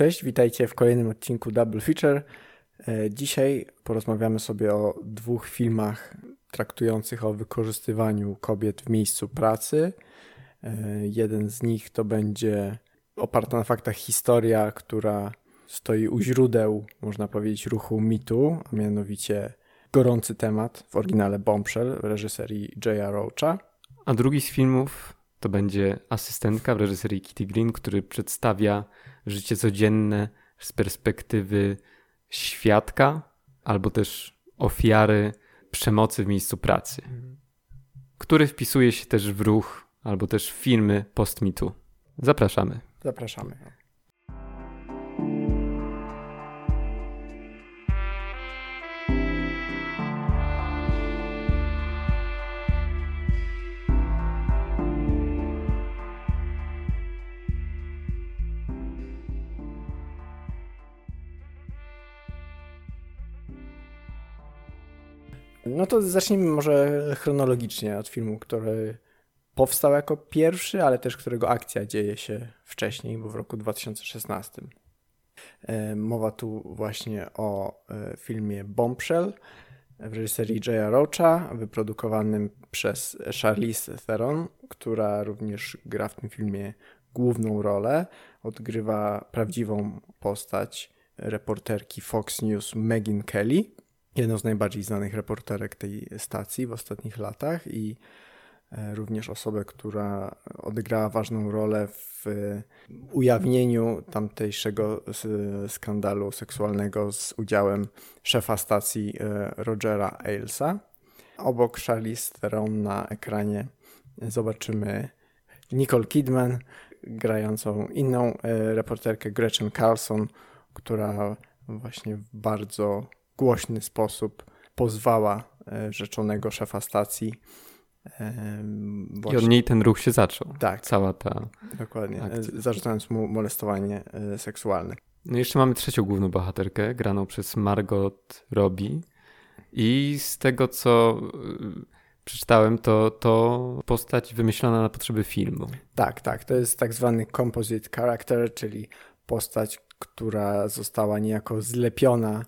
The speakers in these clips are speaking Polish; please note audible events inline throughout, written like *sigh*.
Cześć, witajcie w kolejnym odcinku Double Feature. E, dzisiaj porozmawiamy sobie o dwóch filmach traktujących o wykorzystywaniu kobiet w miejscu pracy. E, jeden z nich to będzie oparta na faktach historia, która stoi u źródeł, można powiedzieć, ruchu mitu, a mianowicie gorący temat w oryginale Bombshell w reżyserii J.R. Roacha. A drugi z filmów to będzie asystentka w reżyserii Kitty Green, który przedstawia życie codzienne z perspektywy świadka albo też ofiary przemocy w miejscu pracy, który wpisuje się też w ruch albo też filmy post-mitu. Zapraszamy. Zapraszamy. No to zacznijmy może chronologicznie od filmu, który powstał jako pierwszy, ale też którego akcja dzieje się wcześniej, bo w roku 2016. E, mowa tu właśnie o e, filmie Bombshell w reżyserii J.A. Roacha, wyprodukowanym przez Charlize Theron, która również gra w tym filmie główną rolę. Odgrywa prawdziwą postać reporterki Fox News Megyn Kelly jedną z najbardziej znanych reporterek tej stacji w ostatnich latach i e, również osobę, która odegrała ważną rolę w ujawnieniu tamtejszego skandalu seksualnego z udziałem szefa stacji e, Rogera Ailesa. Obok Charlize Theron na ekranie zobaczymy Nicole Kidman grającą inną e, reporterkę Gretchen Carlson, która właśnie w bardzo głośny sposób pozwała e, rzeczonego szefa stacji. Właśnie. I od niej ten ruch się zaczął. Tak. Cała ta. Dokładnie. Akcja. Zarzucając mu molestowanie e, seksualne. No jeszcze mamy trzecią główną bohaterkę, graną przez Margot Robbie. I z tego, co e, przeczytałem, to, to postać wymyślona na potrzeby filmu. Tak, tak. To jest tak zwany composite character, czyli postać, która została niejako zlepiona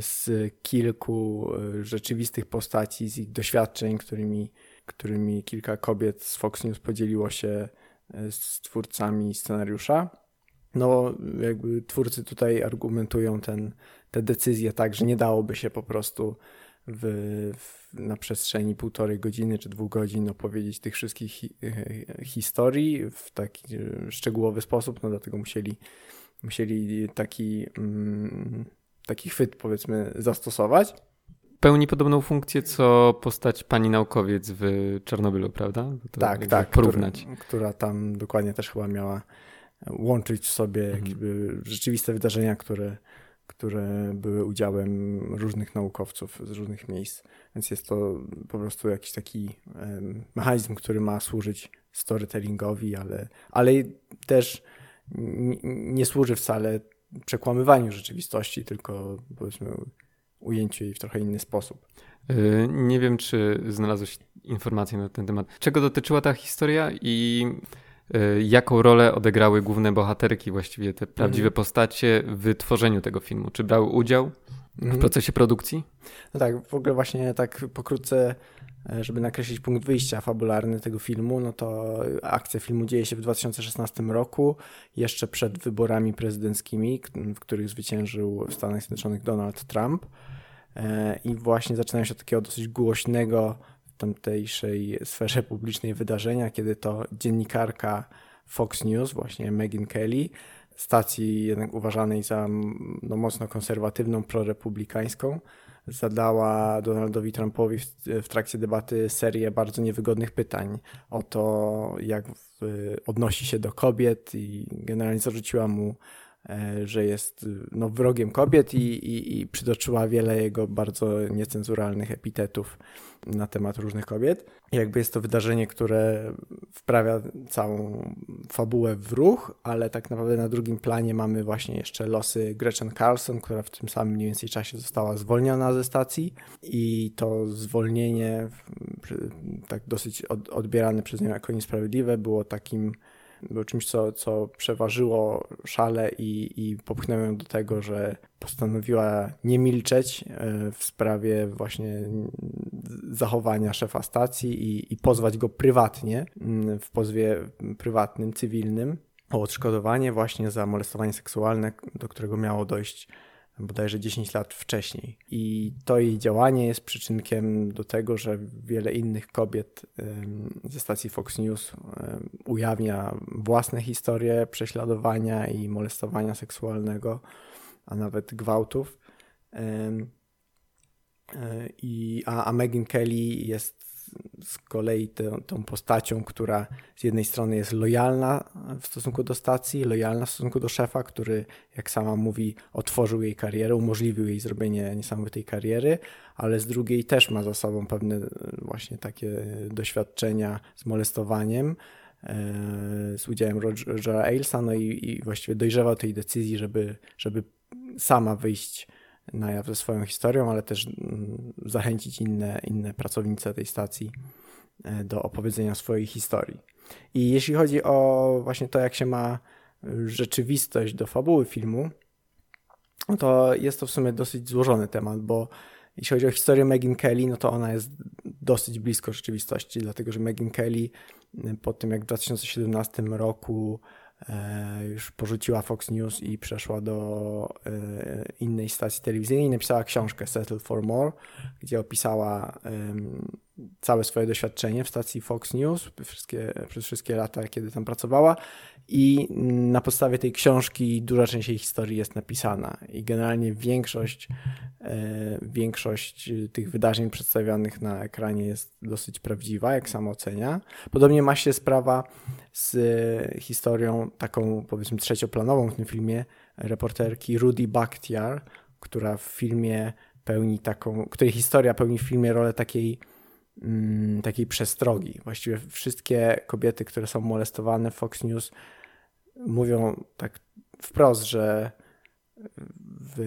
z kilku e, rzeczywistych postaci, z ich doświadczeń, którymi, którymi kilka kobiet z Fox News podzieliło się e, z twórcami scenariusza. No, jakby twórcy tutaj argumentują ten, te decyzje tak, że nie dałoby się po prostu w, w, na przestrzeni półtorej godziny czy dwóch godzin opowiedzieć tych wszystkich hi, e, historii w taki szczegółowy sposób, no dlatego musieli, musieli taki mm, taki chwyt powiedzmy zastosować. Pełni podobną funkcję, co postać pani naukowiec w Czarnobylu, prawda? To tak, tak. Porównać. Który, która tam dokładnie też chyba miała łączyć w sobie mhm. rzeczywiste wydarzenia, które, które były udziałem różnych naukowców z różnych miejsc. Więc jest to po prostu jakiś taki mechanizm, który ma służyć storytellingowi, ale, ale też nie służy wcale przekłamywaniu rzeczywistości, tylko powiedzmy ujęciu jej w trochę inny sposób. Y, nie wiem, czy znalazłeś informacje na ten temat. Czego dotyczyła ta historia i y, jaką rolę odegrały główne bohaterki, właściwie te prawdziwe mhm. postacie w tworzeniu tego filmu? Czy brały udział w mhm. procesie produkcji? No tak, w ogóle właśnie tak pokrótce E, żeby nakreślić punkt wyjścia fabularny tego filmu, no to akcja filmu dzieje się w 2016 roku, jeszcze przed wyborami prezydenckimi, w których zwyciężył w Stanach Zjednoczonych Donald Trump. E, I właśnie zaczynają się od takiego dosyć głośnego w tamtejszej sferze publicznej wydarzenia, kiedy to dziennikarka Fox News, właśnie Megyn Kelly, stacji jednak uważanej za no, mocno konserwatywną, prorepublikańską, zadała Donaldowi Trumpowi w, w, trakcie debaty serię bardzo niewygodnych pytań o to, jak w, odnosi się do kobiet i generalnie zarzuciła mu E, że jest no, wrogiem kobiet i, i, i przytoczyła wiele jego bardzo niecenzuralnych epitetów na temat różnych kobiet. Jakby jest to wydarzenie, które wprawia całą fabułę w ruch, ale tak naprawdę na drugim planie mamy właśnie jeszcze losy Gretchen Carlson, która w tym samym mniej więcej czasie została zwolniona ze stacji i to zwolnienie tak dosyć odbierane przez nią jako niesprawiedliwe było takim było czymś, co, co przeważyło szale i, i popchnęło ją do tego, że postanowiła nie milczeć e, w sprawie właśnie zachowania szefa stacji i, i pozwać go prywatnie mm, w pozwie prywatnym, cywilnym o odszkodowanie właśnie za molestowanie seksualne, do którego miało dojść bodajże 10 lat wcześniej. I to jej działanie jest przyczynkiem do tego, że wiele innych kobiet ze stacji Fox News ujawnia własne historie prześladowania i molestowania seksualnego, a nawet gwałtów. E, I, a, a Megyn Kelly jest z kolei tę, tą postacią, która z jednej strony jest lojalna w stosunku do stacji, lojalna w stosunku do szefa, który, jak sama mówi, otworzył jej karierę, umożliwił jej zrobienie niesamowitej kariery, ale z drugiej też ma za sobą pewne właśnie takie doświadczenia z molestowaniem e, z udziałem Rogera Ailsa, no i, i właściwie dojrzewał tej decyzji, żeby, żeby sama wyjść na jaw ze swoją historią, ale też mm, zachęcić inne, inne pracownice tej stacji e, do opowiedzenia swojej historii. I jeśli chodzi o właśnie to, jak się ma rzeczywistość do fabuły filmu, to jest to w sumie dosyć złożony temat, bo jeśli chodzi o historię Megyn Kelly, no to ona jest dosyć blisko rzeczywistości, dlatego że Megyn Kelly po tym, jak w 2017 roku E, już porzuciła Fox News i przeszła do e, innej stacji telewizyjnej. Napisała książkę Settle for More, gdzie opisała całe swoje doświadczenie w stacji Fox News wszystkie, przez wszystkie lata, kiedy tam pracowała i na podstawie tej książki duża część jej historii jest napisana i generalnie większość, e, większość tych wydarzeń przedstawionych na ekranie jest dosyć prawdziwa, jak sama ocenia. Podobnie ma się sprawa z historią taką powiedzmy trzecioplanową w tym filmie reporterki Rudy Bakhtiar, która w filmie pełni taką, której historia pełni w filmie rolę takiej takiej przestrogi. Właściwie wszystkie kobiety, które są molestowane w Fox News mówią tak wprost, że w,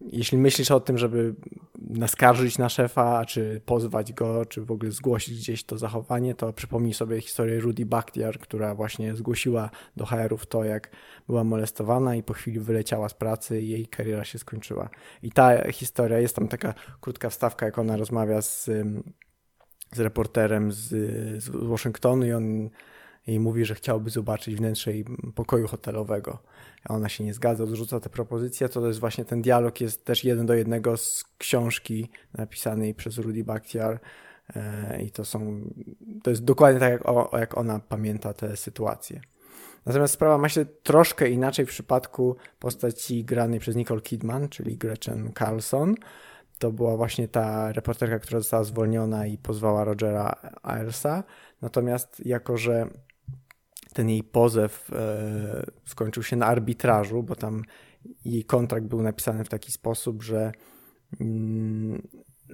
jeśli myślisz o tym, żeby naskarżyć na szefa, czy pozwać go, czy w ogóle zgłosić gdzieś to zachowanie, to przypomnij sobie historię Rudy Bakhtiar, która właśnie zgłosiła do HR-ów to, jak była molestowana i po chwili wyleciała z pracy i jej kariera się skończyła. I ta historia, jest tam taka krótka wstawka, jak ona rozmawia z, z reporterem z, z Waszyngtonu i on i mówi, że chciałby zobaczyć wnętrze jej pokoju hotelowego. A ona się nie zgadza, odrzuca tę propozycję. To jest właśnie ten dialog, jest też jeden do jednego z książki napisanej przez Rudy Bakhtiar. E, I to są, to jest dokładnie tak, jak, o, jak ona pamięta tę sytuację. Natomiast sprawa ma się troszkę inaczej w przypadku postaci granej przez Nicole Kidman, czyli Gretchen Carlson. To była właśnie ta reporterka, która została zwolniona i pozwała Rogera Ailsa. Natomiast jako, że ten jej pozew e, skończył się na arbitrażu, bo tam jej kontrakt był napisany w taki sposób, że, mm,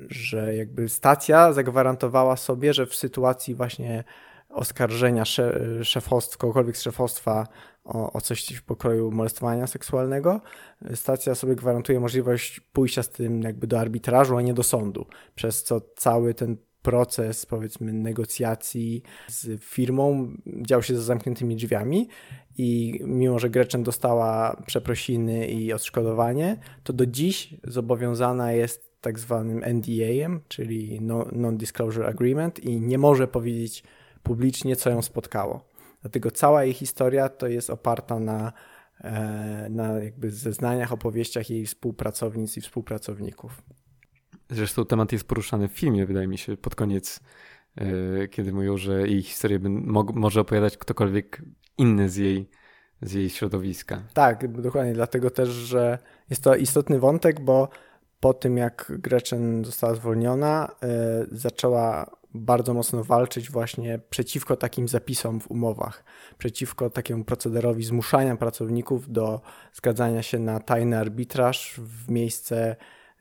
że jakby stacja zagwarantowała sobie, że w sytuacji właśnie oskarżenia szefostwa, kogokolwiek z szefostwa o, o coś w pokoju molestowania seksualnego, stacja sobie gwarantuje możliwość pójścia z tym jakby do arbitrażu, a nie do sądu, przez co cały ten proces, powiedzmy, negocjacji z firmą dział się za zamkniętymi drzwiami. I mimo, że Gretchen dostała przeprosiny i odszkodowanie, to do dziś zobowiązana jest tak zwanym NDA-em, czyli Non-Disclosure Agreement i nie może powiedzieć publicznie, co ją spotkało. Dlatego cała jej historia to jest oparta na, e, na jakby zeznaniach, opowieściach jej współpracownic i współpracowników. Zresztą temat jest poruszany w filmie, wydaje mi się, pod koniec, e, kiedy mówią, że jej historię może opowiadać ktokolwiek inny z jej, z jej środowiska. Tak, dokładnie, dlatego też, że jest to istotny wątek, bo po tym jak Gretchen została zwolniona, e, zaczęła bardzo mocno walczyć właśnie przeciwko takim zapisom w umowach, przeciwko takiemu procederowi zmuszania pracowników do zgadzania się na tajny arbitraż w miejsce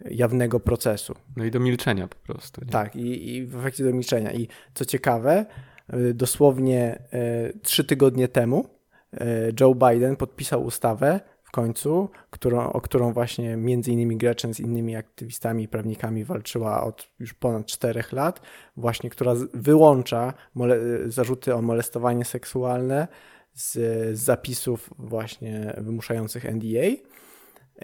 jawnego procesu. No i do milczenia po prostu. Nie? Tak, i, i w efekcie do milczenia. I co ciekawe, y, dosłownie y, trzy tygodnie temu Joe Biden podpisał ustawę końcu, którą, o którą właśnie między innymi Gretchen z innymi aktywistami i prawnikami walczyła od już ponad czterech lat, właśnie która wyłącza zarzuty o molestowanie seksualne z, z zapisów właśnie wymuszających NDA.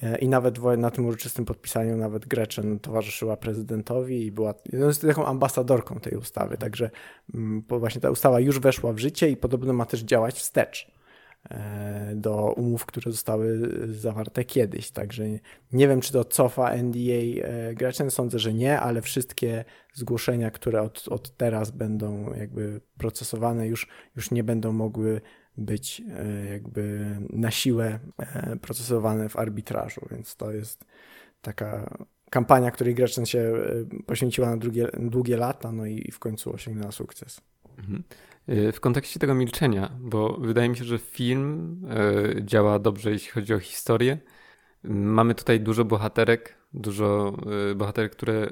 E, I nawet na tym uroczystym podpisaniu nawet Gretchen towarzyszyła prezydentowi i była jest taką ambasadorką tej ustawy. Także mm, właśnie ta ustawa już weszła w życie i podobno ma też działać wstecz do umów, które zostały zawarte kiedyś. Także nie wiem, czy to cofa NDA e, Gretchen, sądzę, że nie, ale wszystkie zgłoszenia, które od, od teraz będą jakby procesowane, już, już nie będą mogły być e, jakby na siłę e, procesowane w arbitrażu, więc to jest taka kampania, której Gretchen się e, poświęciła na długie, długie lata, no i w końcu osiągnęła sukces. Mhm. W kontekście tego milczenia, bo wydaje mi się, że film działa dobrze, jeśli chodzi o historię. Mamy tutaj dużo bohaterek, dużo bohaterek, które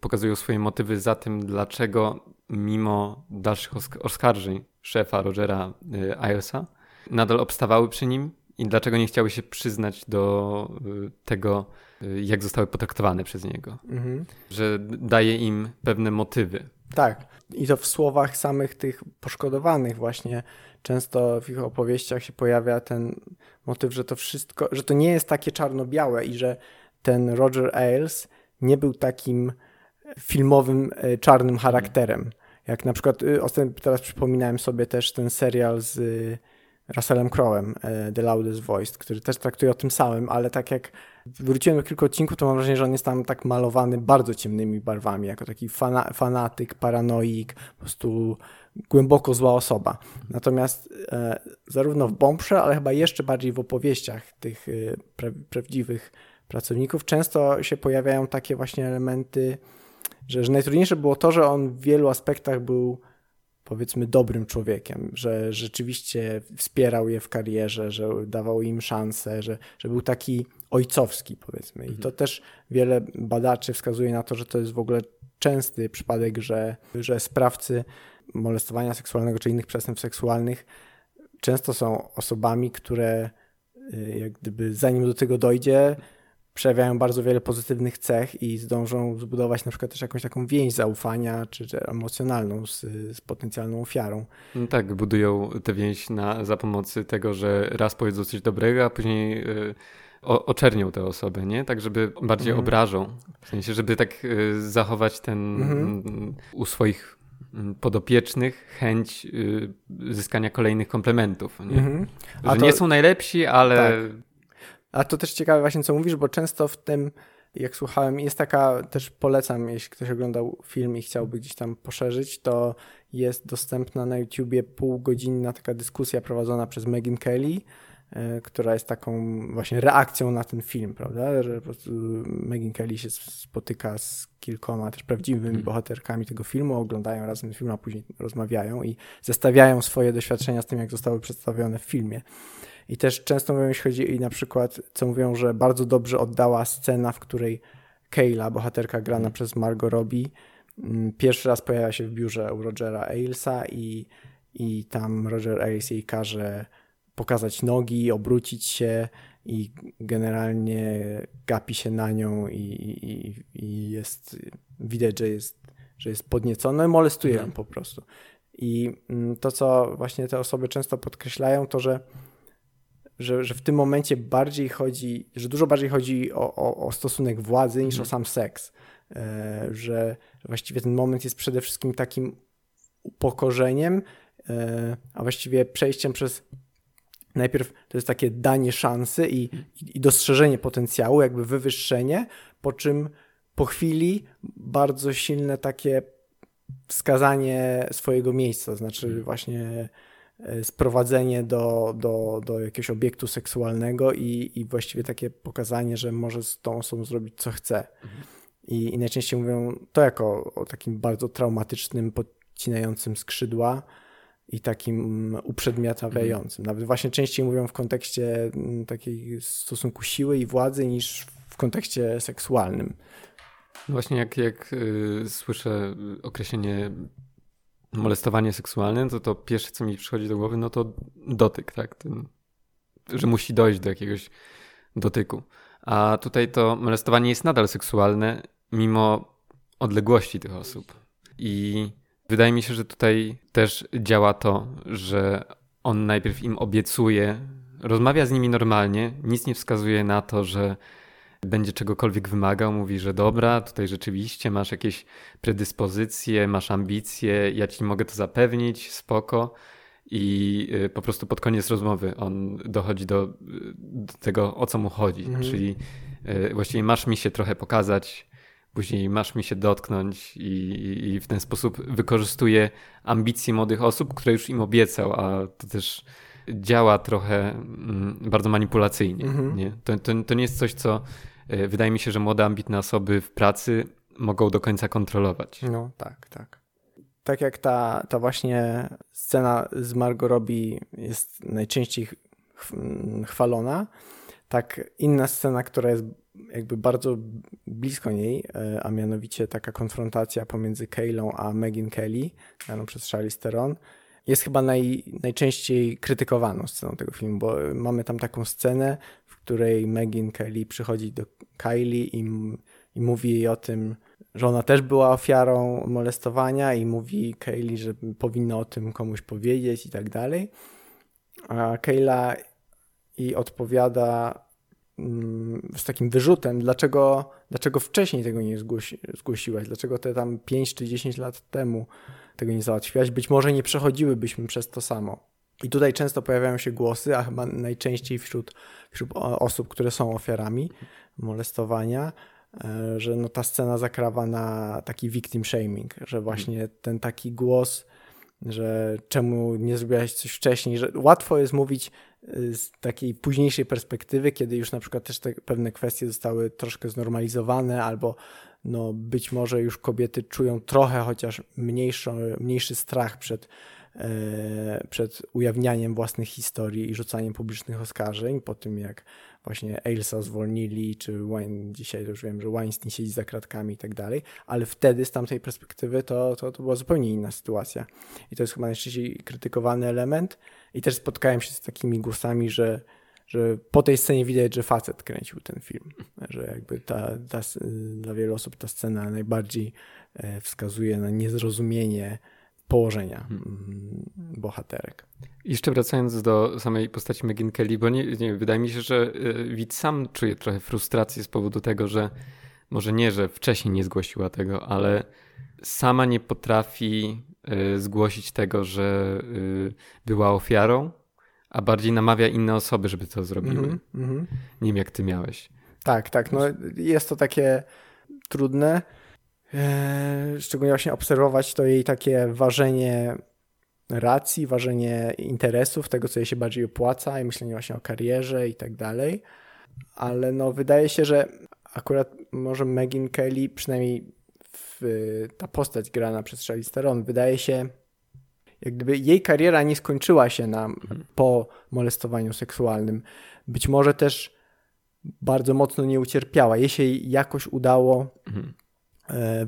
pokazują swoje motywy za tym, dlaczego mimo dalszych oskarżeń szefa Rogera y, Ilesa nadal obstawały przy nim i dlaczego nie chciały się przyznać do y, tego, y, jak zostały potraktowane przez niego. Mhm. Że daje im pewne motywy. Tak. I to w słowach samych tych poszkodowanych właśnie często w ich opowieściach się pojawia ten motyw, że to wszystko, że to nie jest takie czarno-białe i że ten Roger Ailes nie był takim filmowym, czarnym charakterem. Jak na przykład, y, teraz przypominałem sobie też ten serial z Russellem Crowem, y, The Loudest Voice, który też traktuje o tym samym, ale tak jak wróciłem do kilku odcinków, to mam wrażenie, że on jest tam tak malowany bardzo ciemnymi barwami, jako taki fana fanatyk, paranoik, po prostu głęboko zła osoba. Natomiast e, zarówno w Bombshe, ale chyba jeszcze bardziej w opowieściach tych e, pra prawdziwych pracowników często się pojawiają takie właśnie elementy że, że najtrudniejsze było to, że on w wielu aspektach był powiedzmy dobrym człowiekiem, że rzeczywiście wspierał je w karierze, że dawał im szansę, że, że był taki ojcowski powiedzmy. I to mhm. też wiele badaczy wskazuje na to, że to jest w ogóle częsty przypadek, że, że sprawcy molestowania seksualnego czy innych przestępstw seksualnych często są osobami, które y, jak gdyby zanim do tego dojdzie, przejawiają bardzo wiele pozytywnych cech i zdążą zbudować na przykład też jakąś taką więź zaufania czy, czy emocjonalną z, z, potencjalną ofiarą. No tak, budują tę więź na, za pomocą tego, że raz powiedzą coś dobrego, a później y, o, oczernią tę osobę, nie? Tak, żeby bardziej mm. obrażą. W sensie, żeby tak y, zachować ten -hmm. u swoich mm, podopiecznych chęć y, zyskania kolejnych komplementów. Nie? -hmm. Że to... nie są najlepsi, ale tak. A to też ciekawe właśnie, co mówisz, bo często w tym, jak słuchałem, jest taka, też polecam, jeśli ktoś oglądał film i chciałby gdzieś tam poszerzyć, to jest dostępna na YouTubie półgodzinna taka dyskusja prowadzona przez Megan Kelly, e, która jest taką właśnie reakcją na ten film, prawda? Że po prostu Megan Kelly się spotyka z kilkoma też prawdziwymi hmm. bohaterkami tego filmu, oglądają razem film, a później rozmawiają i zestawiają swoje doświadczenia z tym, jak zostały przedstawione w filmie. I też często mówią, jeśli chodzi i na przykład, co mówią, że bardzo dobrze oddała scena, w której Kayla, bohaterka grana mm. przez Margot Robbie, mm, pierwszy raz pojawia się w biurze u Rogera Ailesa i, i tam Roger Ailes jej każe pokazać nogi, obrócić się i generalnie gapi się na nią i, i, i jest, widać, że jest, że jest podniecony, molestuje ją mm. po prostu. I mm, to, co właśnie te osoby często podkreślają, to że że, że w tym momencie bardziej chodzi, że dużo bardziej chodzi o, o, o stosunek władzy niż mm. o mhm. sam seks. E, że właściwie ten moment jest przede wszystkim takim upokorzeniem, e, a właściwie przejściem przez najpierw to jest takie danie szansy i, i, i dostrzeżenie potencjału, jakby wywyższenie, po czym po chwili bardzo silne takie wskazanie swojego miejsca, znaczy mhm. właśnie sprowadzenie do, do, do jakiegoś obiektu seksualnego i, i właściwie takie pokazanie, że może z tą osobą zrobić co chce. Mhm. I, I, najczęściej mówią to jako o takim bardzo traumatycznym, podcinającym skrzydła i takim uprzedmiotawiającym. Mhm. Nawet właśnie częściej mówią w kontekście mm, takiej stosunku siły i władzy niż w kontekście seksualnym. Właśnie jak, jak y, słyszę określenie molestowanie seksualne, to to pierwsze, co mi przychodzi do głowy, no to dotyk, tak? Ten, że musi dojść do jakiegoś dotyku. A tutaj to molestowanie jest nadal seksualne, mimo odległości tych osób. I wydaje mi się, że tutaj też działa to, że on najpierw im obiecuje, rozmawia z nimi normalnie, nic nie wskazuje na to, że będzie czegokolwiek wymagał, mówi, że dobra, tutaj rzeczywiście masz jakieś predyspozycje, masz ambicje, ja ci mogę to zapewnić, spoko. I y, po prostu pod koniec rozmowy on dochodzi do, do tego, o co mu chodzi. Mhm. Czyli y, właściwie masz mi się trochę pokazać, później masz mi się dotknąć, i, i w ten sposób wykorzystuje ambicje młodych osób, które już im obiecał, a to też działa trochę mm, bardzo manipulacyjnie. Mhm. Nie? To, to, to nie jest coś, co y, wydaje mi się, że młode, ambitne osoby w pracy mogą do końca kontrolować. No tak, tak tak jak ta, ta właśnie scena z Margot Robbie jest najczęściej chwalona, tak inna scena, która jest jakby bardzo blisko niej, e, a mianowicie taka konfrontacja pomiędzy Kaylą a Megan Kelly, graną przez Charlize Theron, jest chyba naj, najczęściej krytykowaną sceną tego filmu, bo mamy tam taką scenę, w której Megan Kelly przychodzi do Kylie i, i mówi jej o tym, że ona też była ofiarą molestowania i mówi Kaylee, że powinna o tym komuś powiedzieć i tak dalej. A Kayla i odpowiada mm, z takim wyrzutem, dlaczego, dlaczego wcześniej tego nie zgłosi, zgłosiłaś, dlaczego te tam 5 czy 10 lat temu tego nie załatwiłaś, być może nie przechodziłybyśmy przez to samo. I tutaj często pojawiają się głosy, a chyba najczęściej wśród, wśród osób, które są ofiarami molestowania, E, że no ta scena zakrawa na taki victim shaming, że właśnie ten taki głos, że czemu nie zrobiłaś coś wcześniej, że łatwo jest mówić e, z takiej późniejszej perspektywy, kiedy już na przykład też te pewne kwestie zostały troszkę znormalizowane, albo no być może już kobiety czują trochę chociaż mniejszy, mniejszy strach przed, e, przed ujawnianiem własnych historii i rzucaniem publicznych oskarżeń po tym, jak właśnie Ailsa zwolnili, czy Wayne, dzisiaj już wiem, że Weinstein siedzi za kratkami i tak dalej, ale wtedy z tamtej perspektywy to, to, to była zupełnie inna sytuacja. I to jest chyba najczęściej krytykowany element. I też spotkałem się z takimi głosami, że, że po tej scenie widać, że facet kręcił ten film, że jakby ta, ta, dla wielu osób ta scena najbardziej e, wskazuje na niezrozumienie położenia hmm. mm, bohaterek. Jeszcze wracając do samej postaci Megyn Kelly, bo nie, nie, wydaje mi się, że y, widz sam czuje trochę frustrację z powodu tego, że może nie, że wcześniej nie zgłosiła tego, ale sama nie potrafi y, zgłosić tego, że była ofiarą, a bardziej namawia inne osoby, żeby to zrobiły. Mm -hmm. Nie wiem, jak ty miałeś. Tak, tak. No, jest to takie trudne. Eee, szczególnie właśnie obserwować to jej takie ważenie racji, ważenie interesów, tego, co jej się bardziej opłaca i myślenie właśnie o karierze i tak dalej. Ale no, wydaje się, że akurat może Megyn Kelly, przynajmniej w, ta postać grana przez Charlize Theron, wydaje się, jak gdyby jej kariera nie skończyła się na, po molestowaniu seksualnym. Być może też bardzo mocno nie ucierpiała. Jej się jakoś udało mhm. E,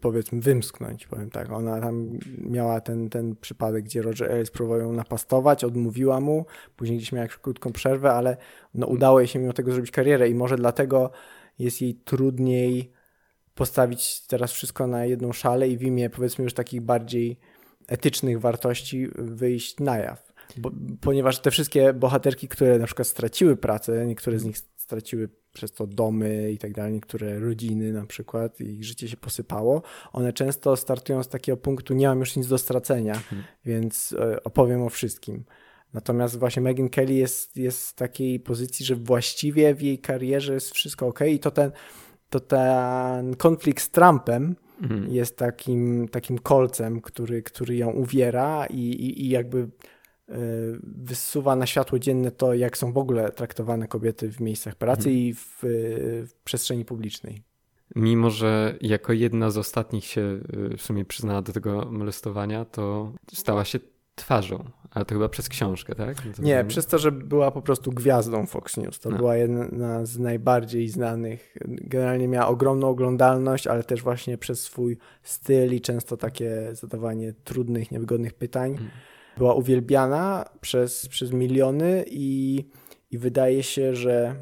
powiedzmy wymsknąć, powiem tak. Ona tam miała ten, ten przypadek, gdzie Roger Ailes próbował ją napastować, odmówiła mu, później gdzieś miała krótką przerwę, ale no, udało jej się mimo tego zrobić karierę i może dlatego jest jej trudniej postawić teraz wszystko na jedną szalę i w imię powiedzmy już takich bardziej etycznych wartości wyjść na jaw. Bo, ponieważ te wszystkie bohaterki, które na przykład straciły pracę, niektóre z nich straciły przez to domy i tak dalej, niektóre rodziny na przykład, ich życie się posypało, one często startują z takiego punktu, nie mam już nic do stracenia, hmm. więc e, opowiem o wszystkim. Natomiast właśnie Megan Kelly jest, jest w takiej pozycji, że właściwie w jej karierze jest wszystko ok i to ten, to ten konflikt z Trumpem hmm. jest takim, takim kolcem, który, który ją uwiera i, i, i jakby Y, wysuwa na światło dzienne to, jak są w ogóle traktowane kobiety w miejscach pracy hmm. i w, w, przestrzeni publicznej. Mimo, że jako jedna z ostatnich się y, w sumie przyznała do tego molestowania, to stała się twarzą, ale to chyba przez książkę, tak? To Nie, przez to, że była po prostu gwiazdą Fox News. To no. była jedna z najbardziej znanych. Generalnie miała ogromną oglądalność, ale też właśnie przez swój styl i często takie zadawanie trudnych, niewygodnych pytań. Hmm była uwielbiana przez, przez miliony i, i wydaje się, że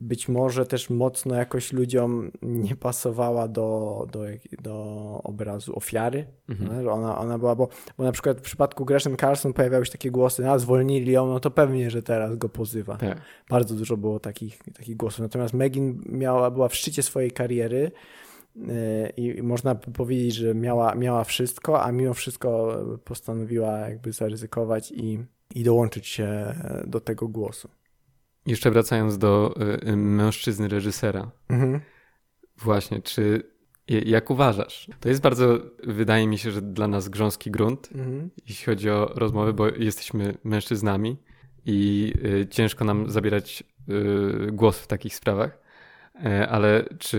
być może też mocno jakoś ludziom nie pasowała do, do, do obrazu ofiary. Mhm. Ona, ona była, bo, bo na przykład w przypadku Gresham Carson pojawiały się takie głosy, a zwolnili ją, no to pewnie, że teraz go pozywa. Tak. Bardzo dużo było takich, takich głosów. Natomiast Megin miała, była w szczycie swojej kariery e, i można powiedzieć, że miała, miała wszystko, a mimo wszystko postanowiła jakby zaryzykować i, i dołączyć się do tego głosu. Jeszcze wracając do y, mężczyzny reżysera. Mhm. Właśnie, czy jak uważasz? To jest bardzo, wydaje mi się, że dla nas grząski grunt, mhm. jeśli chodzi o rozmowy, bo jesteśmy mężczyznami i y, ciężko nam zabierać y, głos w takich sprawach. E, ale czy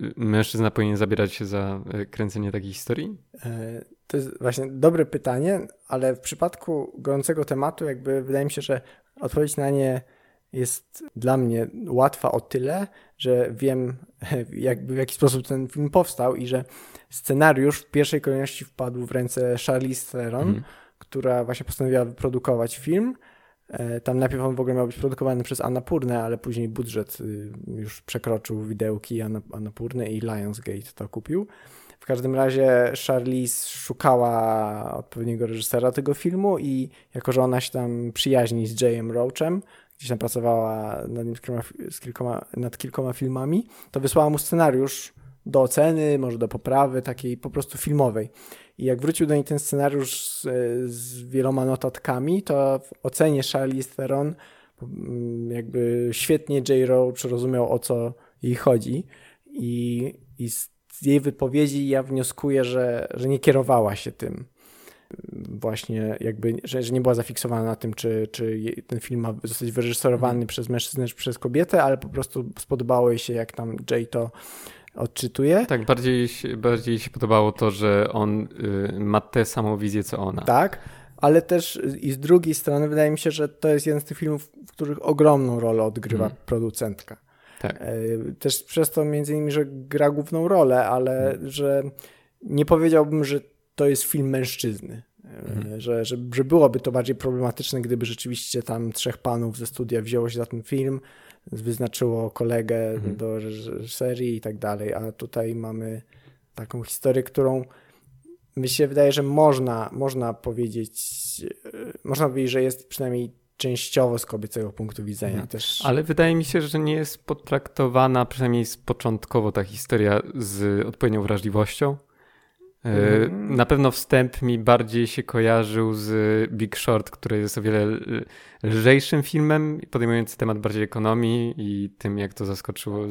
y, mężczyzna powinien zabierać się za y, kręcenie takiej historii? E, to jest właśnie dobre pytanie, ale w przypadku gorącego tematu, jakby wydaje mi się, że odpowiedź na nie jest dla mnie łatwa o tyle, że wiem, *laughs* jakby w jaki sposób ten film powstał i że scenariusz w pierwszej kolejności wpadł w ręce Charlize Theron, mm. która właśnie postanowiła wyprodukować film. E, tam najpierw on w ogóle miał być produkowany przez Annapurnę, ale później budżet y, już przekroczył widełki Annapurny i Lionsgate to kupił. W każdym razie Charlize szukała odpowiedniego reżysera tego filmu i jako, że ona się tam przyjaźni z J.M. Roachem, gdzieś tam pracowała nad, nim z kilkoma, nad kilkoma filmami, to wysłała mu scenariusz do oceny, może do poprawy takiej po prostu filmowej. I jak wrócił do niej ten scenariusz z, z wieloma notatkami, to w ocenie Charlize Theron mm, jakby świetnie J. Roach rozumiał o co jej chodzi i, i z jej wypowiedzi ja wnioskuję, że, że nie kierowała się tym właśnie jakby, że, że nie była zafiksowana na tym, czy, czy ten film ma zostać wyreżyserowany mm. przez mężczyznę czy przez kobietę, ale po prostu spodobało jej się, jak tam Jay to odczytuje. Tak, bardziej, bardziej się podobało to, że on y, ma tę samą wizję, co ona. Tak, ale też i z drugiej strony wydaje mi się, że to jest jeden z tych filmów, w których ogromną rolę odgrywa mm. producentka. Tak. E, też przez to między innymi, że gra główną rolę, ale mm. że nie powiedziałbym, że to jest film mężczyzny. Mhm. Że, że, że byłoby to bardziej problematyczne, gdyby rzeczywiście tam trzech panów ze studia wzięło się za ten film, wyznaczyło kolegę mhm. do reżyserii i tak dalej, a tutaj mamy taką historię, którą mi się wydaje, że można, można powiedzieć, można powiedzieć, że jest przynajmniej częściowo z kobiecego punktu widzenia mhm. też. Ale wydaje mi się, że nie jest potraktowana, przynajmniej początkowo ta historia z odpowiednią wrażliwością. Mhm. Na pewno wstęp mi bardziej się kojarzył z Big Short, który jest o wiele lżejszym filmem, podejmujący temat bardziej ekonomii i tym, jak to zaskoczyło,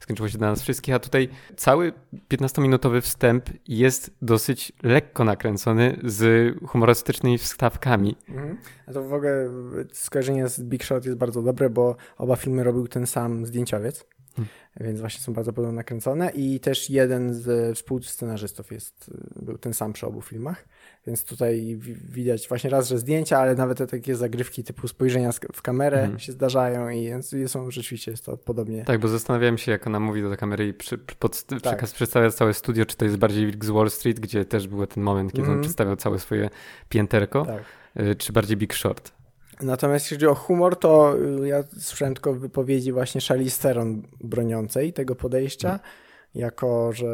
skończyło się dla nas wszystkich. A tutaj cały 15-minutowy wstęp jest dosyć lekko nakręcony z humorystycznymi wstawkami. Mhm. A to w ogóle skojarzenie z Big Short jest bardzo dobre, bo oba filmy robił ten sam zdjęciowiec. Hmm. Więc właśnie są bardzo podobno nakręcone i też jeden z współscenarzystów jest, był ten sam przy obu filmach, więc tutaj widać właśnie raz, że zdjęcia, ale nawet te takie zagrywki typu spojrzenia w kamerę hmm. się zdarzają i są rzeczywiście jest to podobnie. Tak, bo zastanawiałem się, jak ona mówi do tej kamery i przy, pod, tak. przedstawia całe studio, czy to jest bardziej Wilk z Wall Street, gdzie też był ten moment, kiedy hmm. on przedstawiał całe swoje pięterko, tak. Y, czy bardziej Big Short. Natomiast jeśli chodzi o humor, to y, ja słyszałem tylko wypowiedzi właśnie Charlize Theron broniącej tego podejścia, hmm. jako że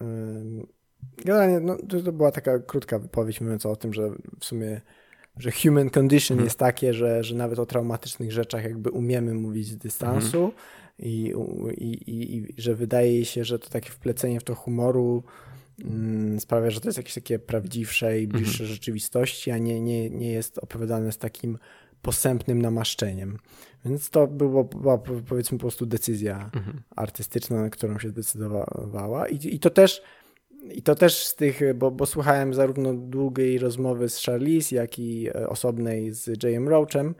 yy, generalnie no, to, to, była taka krótka wypowiedź mówiąca o tym, że w sumie że human condition hmm. jest takie, że, że nawet o traumatycznych rzeczach jakby umiemy mówić z dystansu hmm. i, i, i, i że wydaje się, że to takie wplecenie w to humoru sprawia, że to jest jakieś takie prawdziwsze i bliższe mhm. rzeczywistości, a nie, nie, nie jest opowiadane z takim posępnym namaszczeniem. Więc to było, była powiedzmy po prostu decyzja mhm. artystyczna, na którą się zdecydowała. I, i to też i to też z tych, bo, bo słuchałem zarówno długiej rozmowy z Charlize, jak i e, osobnej z J.M. Roachem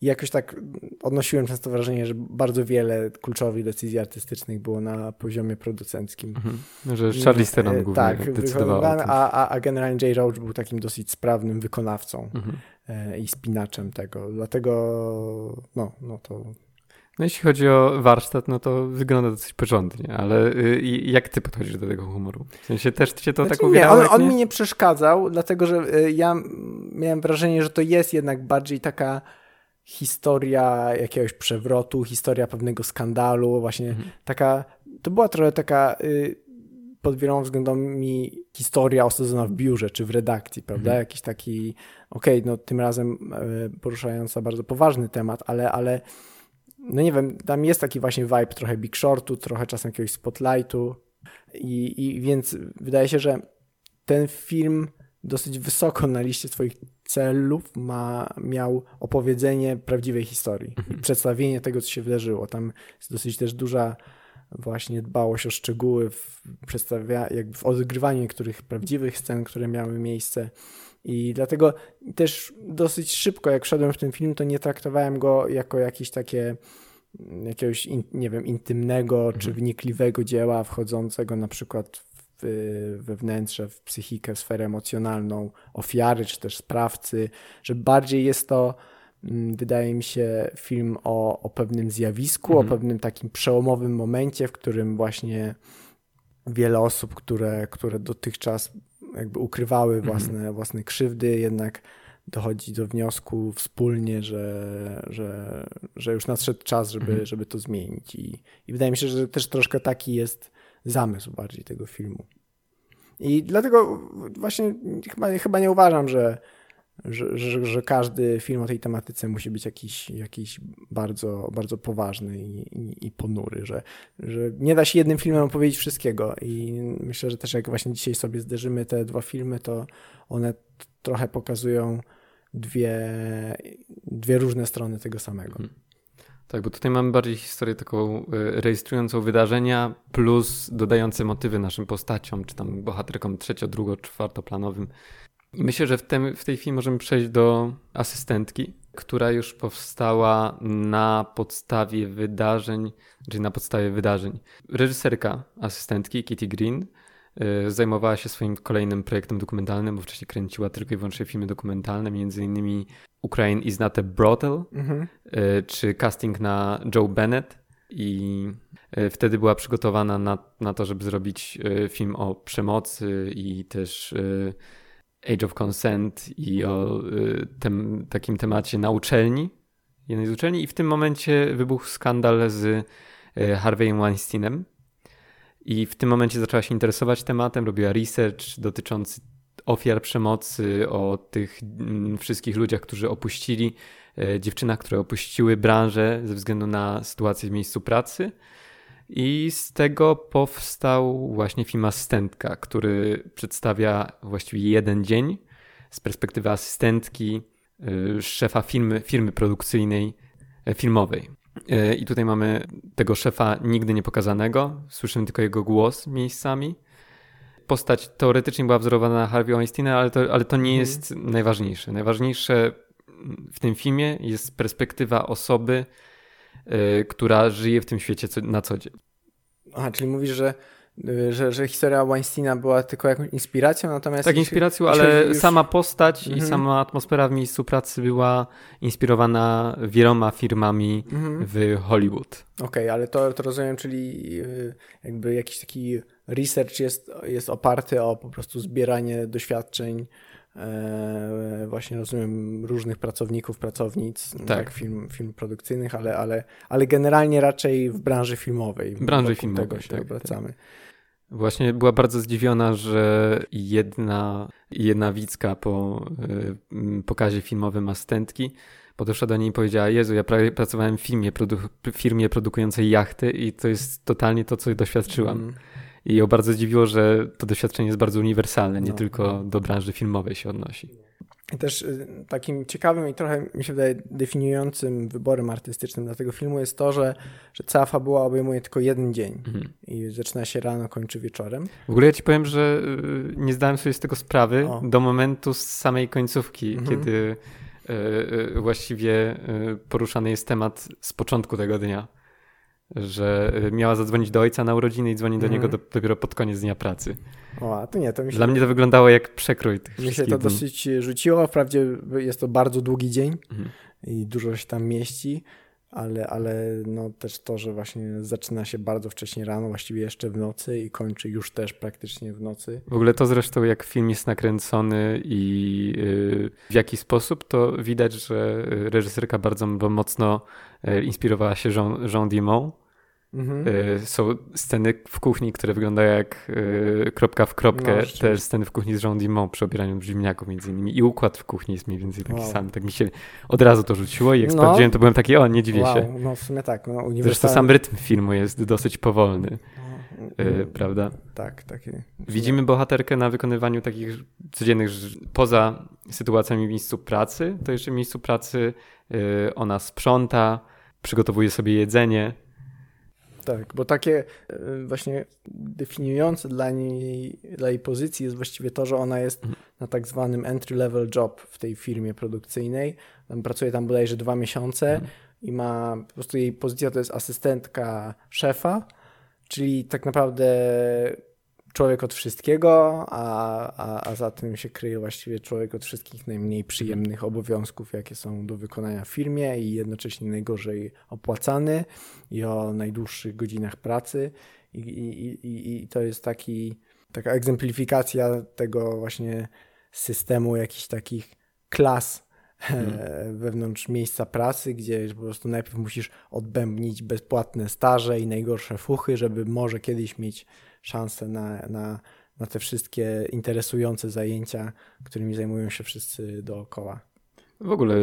i jakoś tak odnosiłem często wrażenie, że bardzo wiele kluczowych decyzji artystycznych było na poziomie producenckim. Mhm. Że Charlie Theron głównie tak, decydował. A, a, a generalnie J. Roach był takim dosyć sprawnym wykonawcą mhm. E, i spinaczem tego. Dlatego no, no to no jeśli chodzi o warsztat, no to wygląda dosyć porządnie, ale y, jak ty podchodzisz do tego humoru? W sensie też cię to znaczy, tak uwierało? Nie, on, on mi nie przeszkadzał, dlatego że y, ja miałem wrażenie, że to jest jednak bardziej taka historia jakiegoś przewrotu, historia pewnego skandalu, właśnie Mhm. taka, to była trochę taka y, pod wieloma względami historia osadzona w biurze czy w redakcji, prawda? Mhm. Jakiś taki, okej, no tym razem y, poruszająca bardzo poważny temat, ale, ale no nie wiem, tam jest taki właśnie vibe trochę Big Shortu, trochę czasem jakiegoś Spotlightu i, i więc wydaje się, że ten film dosyć wysoko na liście swoich celów ma, miał opowiedzenie prawdziwej historii i przedstawienie tego, co się wydarzyło. Tam jest dosyć też duża właśnie dbałość o szczegóły w przedstawia, jakby w odgrywaniu niektórych prawdziwych scen, które miały miejsce. I dlatego też dosyć szybko, jak wszedłem w ten film, to nie traktowałem go jako jakieś takie jakiegoś, in, nie wiem, intymnego czy wnikliwego dzieła wchodzącego na przykład w, we wnętrze, w psychikę, w sferę emocjonalną ofiary czy też sprawcy, że bardziej jest to mm, wydaje mi się film o, o pewnym zjawisku, Mhm. o pewnym takim przełomowym momencie, w którym właśnie wiele osób, które, które dotychczas jakby ukrywały Mhm. własne, własne krzywdy, jednak dochodzi do wniosku wspólnie, że, że, że już nadszedł czas, żeby, Mhm. żeby to zmienić. I, I wydaje mi się, że też troszkę taki jest zamysł bardziej tego filmu. I dlatego właśnie chyba, chyba nie uważam, że, że, że, że każdy film o tej tematyce musi być jakiś, jakiś bardzo, bardzo poważny i, i, i ponury, że, że nie da się jednym filmem opowiedzieć wszystkiego. I myślę, że też jak właśnie dzisiaj sobie zderzymy te dwa filmy, to one trochę pokazują dwie, dwie różne strony tego samego. Mhm. Tak, bo tutaj mamy bardziej historię taką y, rejestrującą wydarzenia, plus dodające motywy naszym postaciom, czy tam bohaterkom trzecio, drugo, czwartoplanowym. I myślę, że w, tem, w tej chwili możemy przejść do asystentki, która już powstała na podstawie wydarzeń, czyli na podstawie wydarzeń. Reżyserka asystentki, Kitty Green, zajmowała się swoim kolejnym projektem dokumentalnym, bo wcześniej kręciła tylko i wyłącznie filmy dokumentalne, między innymi Ukraine is not a brothel, Mhm. y, czy casting na Joe Bennett. I y, wtedy była przygotowana na, na to, żeby zrobić y, film o przemocy i też y, Age of Consent i o y, tem, takim temacie na uczelni, jednej z uczelni. I w tym momencie wybuchł skandal z y, Harveyem Weinsteinem i w tym momencie zaczęła się interesować tematem, robiła research dotyczący ofiar przemocy, o tych mm, wszystkich ludziach, którzy opuścili, e, dziewczynach, które opuściły branżę ze względu na sytuację w miejscu pracy. I z tego powstał właśnie film Asystentka, który przedstawia właściwie jeden dzień z perspektywy asystentki y, szefa firmy, firmy produkcyjnej, e, filmowej. E, I tutaj mamy tego szefa nigdy nie pokazanego, słyszymy tylko jego głos miejscami. Postać teoretycznie była wzorowana na Harvey Weinsteina, ale to, ale to nie Mhm. jest najważniejsze. Najważniejsze w tym filmie jest perspektywa osoby, y, która żyje w tym świecie na co dzień. Aha, czyli mówisz, że, że, że historia Weinsteina była tylko jakąś inspiracją, natomiast... Tak, inspiracją, ale już- sama postać i Mhm. sama atmosfera w miejscu pracy była inspirowana wieloma firmami Mhm. w Hollywood. Okej, ale to, to rozumiem, czyli y, jakby jakiś taki research jest, jest oparty o po prostu zbieranie doświadczeń e, właśnie rozumiem różnych pracowników, pracownic, Tak. tak, film, film produkcyjnych, ale, ale, ale generalnie raczej w branży filmowej. W branży filmowej, tego się tak, obracamy. Właśnie była bardzo zdziwiona, że jedna, jedna widzka po y, pokazie filmowym asystentki podeszła do niej i powiedziała: Jezu, ja pra- pracowałem w firmie, produ- firmie produkującej jachty i to jest totalnie to, co doświadczyłam. Mm. I ją bardzo zdziwiło, że to doświadczenie jest bardzo uniwersalne, nie No. tylko do branży filmowej się odnosi. I też y, takim ciekawym i trochę mi się wydaje definiującym wyborem artystycznym dla tego filmu jest to, że, że cała fabuła obejmuje tylko jeden dzień Mhm. i zaczyna się rano, kończy wieczorem. W ogóle ja ci powiem, że y, nie zdałem sobie z tego sprawy O. do momentu z samej końcówki, Mhm. kiedy y, właściwie poruszany jest temat z początku tego dnia. Że y, miała zadzwonić do ojca na urodziny i dzwoni do Mhm. niego do, dopiero pod koniec dnia pracy. O, to nie, to mi się, Dla mnie to wyglądało jak przekrój tych mi się to dni. dosyć rzuciło. Wprawdzie jest to bardzo długi dzień Mhm. i dużo się tam mieści, ale, ale no też to, że właśnie zaczyna się bardzo wcześnie rano, właściwie jeszcze w nocy i kończy już też praktycznie w nocy. W ogóle to zresztą jak film jest nakręcony i yy, w jaki sposób, to widać, że reżyserka bardzo mocno inspirowała się Jean, Jean Dimon Mhm. Y, są sceny w kuchni, które wyglądają jak y, kropka w kropkę. No, Też sceny w kuchni z Jean Dimon przy obieraniu ziemniaków między innymi. I układ w kuchni jest mniej więcej taki wow. sam. Tak mi się od razu to rzuciło i jak no. sprawdziłem, to byłem taki, o, nie dziwię wow. się. No w sumie tak. No, uniwersal... Zresztą sam rytm filmu jest dosyć powolny. Yy, prawda? Tak, takie. Widzimy bohaterkę na wykonywaniu takich codziennych, poza sytuacjami w miejscu pracy, to jeszcze w miejscu pracy yy, ona sprząta, przygotowuje sobie jedzenie, tak, bo takie e, właśnie definiujące dla niej, dla jej pozycji jest właściwie to, że ona jest mhm. na tak zwanym entry level job w tej firmie produkcyjnej. Tam pracuje tam bodajże dwa miesiące mhm. i ma, po prostu jej pozycja to jest asystentka szefa, czyli tak naprawdę człowiek od wszystkiego, a, a, a za tym się kryje właściwie człowiek od wszystkich najmniej przyjemnych obowiązków, jakie są do wykonania w firmie i jednocześnie najgorzej opłacany i o najdłuższych godzinach pracy. I, i, i, i to jest taki, taka egzemplifikacja tego właśnie systemu jakichś takich klas hmm. wewnątrz miejsca pracy, gdzie po prostu najpierw musisz odbębnić bezpłatne staże i najgorsze fuchy, żeby może kiedyś mieć szansę na, na, na te wszystkie interesujące zajęcia, którymi zajmują się wszyscy dookoła. W ogóle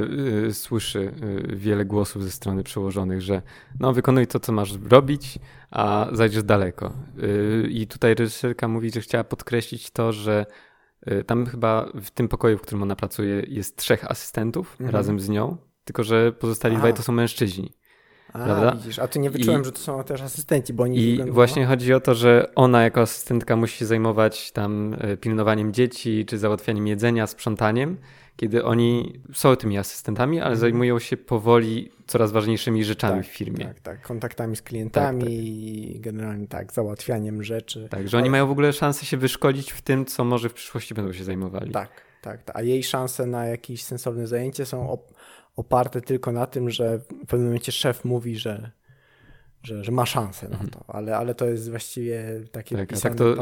y, słyszy y, wiele głosów ze strony przełożonych, że no wykonuj to, co masz robić, a zajdziesz daleko. Y, I tutaj reżyserka mówi, że chciała podkreślić to, że tam chyba w tym pokoju, w którym ona pracuje, jest trzech asystentów mhm. razem z nią, tylko że pozostali dwaj to są mężczyźni. A, prawda? widzisz, a tu nie wyczułem, I, że to są też asystenci, bo oni... I właśnie chodzi o to, że ona jako asystentka musi się zajmować tam e, pilnowaniem dzieci, czy załatwianiem jedzenia, sprzątaniem, kiedy oni są tymi asystentami, ale mhm. zajmują się powoli coraz ważniejszymi rzeczami tak, w firmie. Tak, tak, kontaktami z klientami tak, tak. i generalnie tak, załatwianiem rzeczy. Tak, że oni mają w ogóle szansę się wyszkolić w tym, co może w przyszłości będą się zajmowali. Tak, tak, tak. a jej szanse na jakieś sensowne zajęcie są op oparte tylko na tym, że w pewnym momencie szef mówi, że, że, że ma szansę na mhm. to, ale, ale to jest właściwie takie tak, a tak to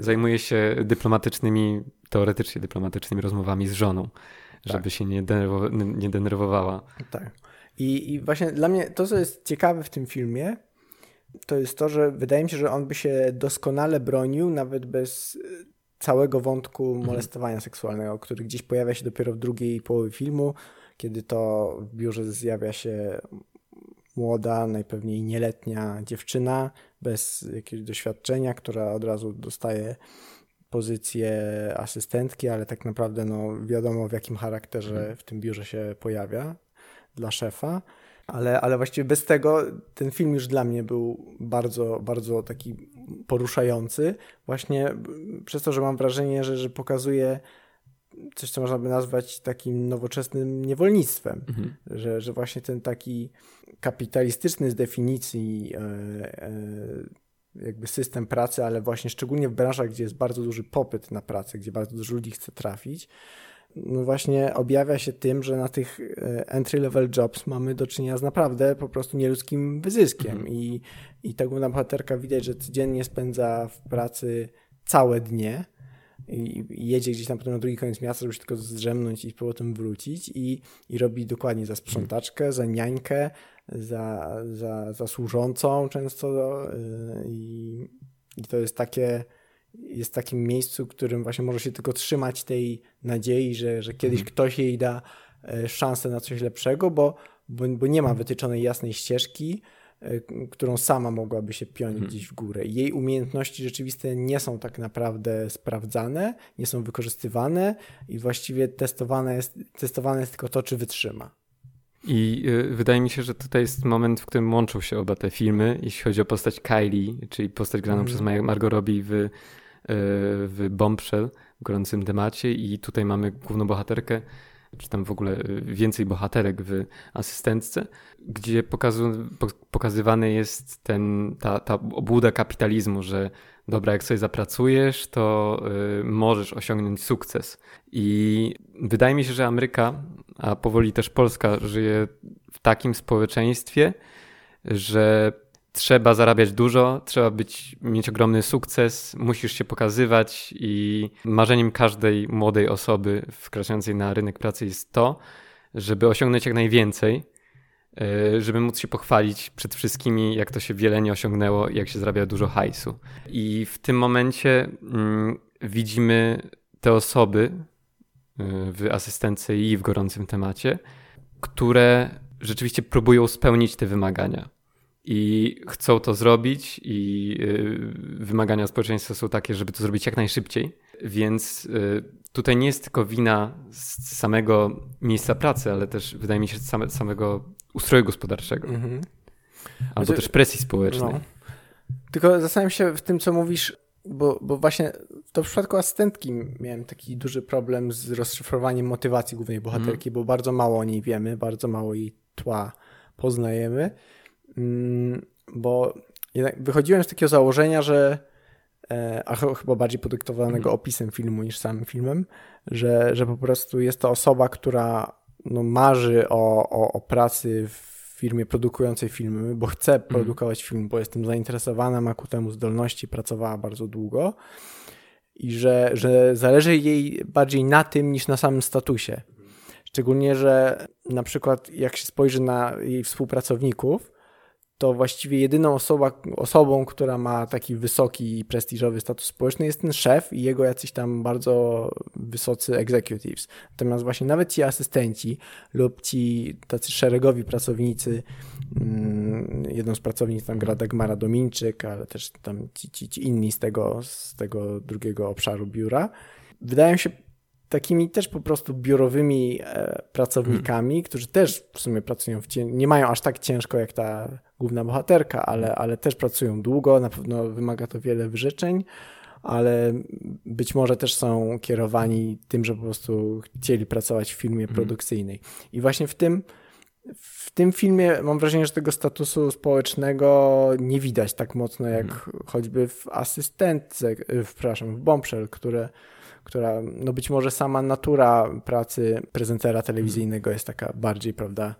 zajmuje się dyplomatycznymi, teoretycznie dyplomatycznymi rozmowami z żoną, żeby tak. się nie, denerwowa nie denerwowała. Tak. I, I właśnie dla mnie to, co jest ciekawe w tym filmie, to jest to, że wydaje mi się, że on by się doskonale bronił nawet bez całego wątku mhm. molestowania mhm. seksualnego, który gdzieś pojawia się dopiero w drugiej połowie filmu kiedy to w biurze zjawia się młoda, najpewniej nieletnia dziewczyna bez jakiegoś doświadczenia, która od razu dostaje pozycję asystentki, ale tak naprawdę no, wiadomo w jakim charakterze mhm. w tym biurze się pojawia dla szefa. Ale, ale właściwie bez tego ten film już dla mnie był bardzo, bardzo taki poruszający, właśnie przez to, że mam wrażenie, że, że pokazuje coś, co można by nazwać takim nowoczesnym niewolnictwem, mhm. że, że właśnie ten taki kapitalistyczny z definicji e, e, jakby system pracy, ale właśnie szczególnie w branżach, gdzie jest bardzo duży popyt na pracę, gdzie bardzo dużo ludzi chce trafić, właśnie objawia się tym, że na tych e, entry-level jobs mamy do czynienia z naprawdę po prostu nieludzkim wyzyskiem mhm. i, i ta główna bohaterka widać, że codziennie spędza w pracy całe dnie, i, jedzie gdzieś tam potem na drugi koniec miasta, żeby się tylko zdrzemnąć i potem wrócić i, i robi dokładnie za sprzątaczkę, za niańkę, za, za, za służącą często i, i to jest takie jest takim miejscu, w którym właśnie może się tylko trzymać tej nadziei, że, że kiedyś mhm. ktoś jej da e, szansę na coś lepszego, bo, bo, bo nie ma wytyczonej jasnej ścieżki, E, którą sama mogłaby się pionić hmm. gdzieś w górę. Jej umiejętności rzeczywiste nie są tak naprawdę sprawdzane, nie są wykorzystywane i właściwie testowane jest, testowane jest tylko to, czy wytrzyma. I y, wydaje mi się, że tutaj jest moment, w którym łączą się oba te filmy, jeśli chodzi o postać Kylie, czyli postać graną mm. przez Margot Robbie w, w Bombshell, w gorącym temacie i tutaj mamy główną bohaterkę, czy tam w ogóle y, więcej bohaterek w asystentce, gdzie pokazu, pokazywany jest ten, ta, ta obłuda kapitalizmu, że dobra, jak sobie zapracujesz, to y, możesz osiągnąć sukces. I wydaje mi się, że Ameryka, a powoli też Polska, żyje w takim społeczeństwie, że trzeba zarabiać dużo, trzeba być, mieć ogromny sukces, musisz się pokazywać i marzeniem każdej młodej osoby wkraczającej na rynek pracy jest to, żeby osiągnąć jak najwięcej, e, żeby móc się pochwalić przed wszystkimi, jak to się wiele nie osiągnęło, jak się zarabia dużo hajsu. I w tym momencie mm, widzimy te osoby e, w asystence i w gorącym temacie, które rzeczywiście próbują spełnić te wymagania i chcą to zrobić, i y, wymagania społeczeństwa są takie, żeby to zrobić jak najszybciej. Więc y, tutaj nie jest tylko wina z samego miejsca pracy, ale też wydaje mi się same, samego ustroju gospodarczego. Mhm. Albo znaczy, też presji społecznej. No. Tylko zastanawiam się w tym, co mówisz, bo, bo właśnie to w przypadku asystentki miałem taki duży problem z rozszyfrowaniem motywacji głównej bohaterki, mm. bo bardzo mało o niej wiemy, bardzo mało jej tła poznajemy. Mm, bo wychodziłem z takiego założenia, że e, a chyba bardziej podyktowanego mhm. opisem filmu niż samym filmem, że, że po prostu jest to osoba, która no, marzy o, o, o pracy w firmie produkującej filmy, bo chce mhm. produkować film, bo jestem zainteresowana, ma ku temu zdolności, pracowała bardzo długo i że, że zależy jej bardziej na tym niż na samym statusie. Szczególnie, że na przykład jak się spojrzy na jej współpracowników, to właściwie jedyną osoba, osobą, która ma taki wysoki i prestiżowy status społeczny jest ten szef i jego jacyś tam bardzo wysocy executives. Natomiast właśnie nawet ci asystenci lub ci tacy szeregowi pracownicy, mm, jedną z pracownic tam gra Dagmara Dominczyk, ale też tam ci, ci, ci inni z tego, z tego drugiego obszaru biura, wydają się takimi też po prostu biurowymi e, pracownikami, hmm. którzy też w sumie pracują w nie mają aż tak ciężko jak ta główna bohaterka, ale, ale też pracują długo, na pewno wymaga to wiele wyrzeczeń, ale być może też są kierowani tym, że po prostu chcieli pracować w filmie hmm. produkcyjnej. I właśnie w tym w tym filmie mam wrażenie, że tego statusu społecznego nie widać tak mocno jak hmm. choćby w asystentce, przepraszam, w Bombshell, które która, no być może sama natura pracy prezentera telewizyjnego jest taka bardziej, prawda,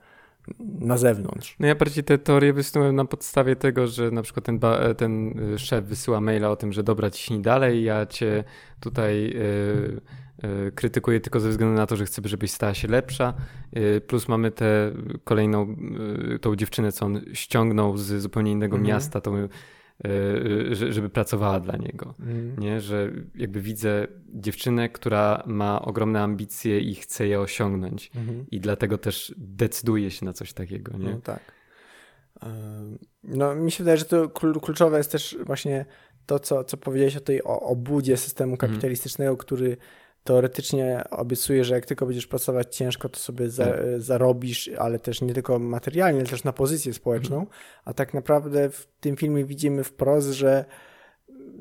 na zewnątrz. No ja bardziej te teorie wysunąłem na podstawie tego, że na przykład ten, ten y, szef wysyła maila o tym, że dobra, ciśnij dalej, ja cię tutaj yy, yy, krytykuję tylko ze względu na to, że chcę, żebyś stała się lepsza. Yy, plus mamy tę kolejną, tą dziewczynę, co on ściągnął z zupełnie innego mhm. miasta, tą E, żeby pracowała dla niego. Mm. Nie? Że jakby widzę dziewczynę, która ma ogromne ambicje i chce je osiągnąć. Mm. I dlatego też decyduje się na coś takiego. Nie? No tak. No, mi się wydaje, że to kluczowe jest też właśnie to, co, co powiedziałeś o tej obudzie systemu mhm. kapitalistycznego, mm. który teoretycznie obiecuje, że jak tylko będziesz pracować ciężko, to sobie za, tak. zarobisz, ale też nie tylko materialnie, ale też na pozycję społeczną. Mhm. A tak naprawdę w tym filmie widzimy wprost, że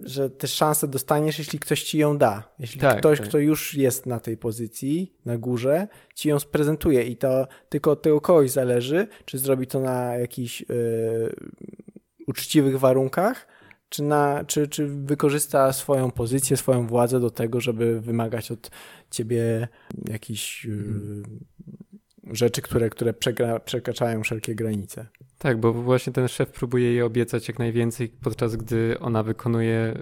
że te szanse dostaniesz, jeśli ktoś ci ją da. Jeśli tak, ktoś, tak. kto już jest na tej pozycji, na górze, ci ją sprezentuje i to tylko od tego kogoś zależy, czy zrobi to na jakichś yy, uczciwych warunkach, czy, na, czy, czy wykorzysta swoją pozycję, swoją władzę do tego, żeby wymagać od ciebie jakichś hmm. rzeczy, które, które przekraczają wszelkie granice. Tak, bo właśnie ten szef próbuje jej obiecać jak najwięcej, podczas gdy ona wykonuje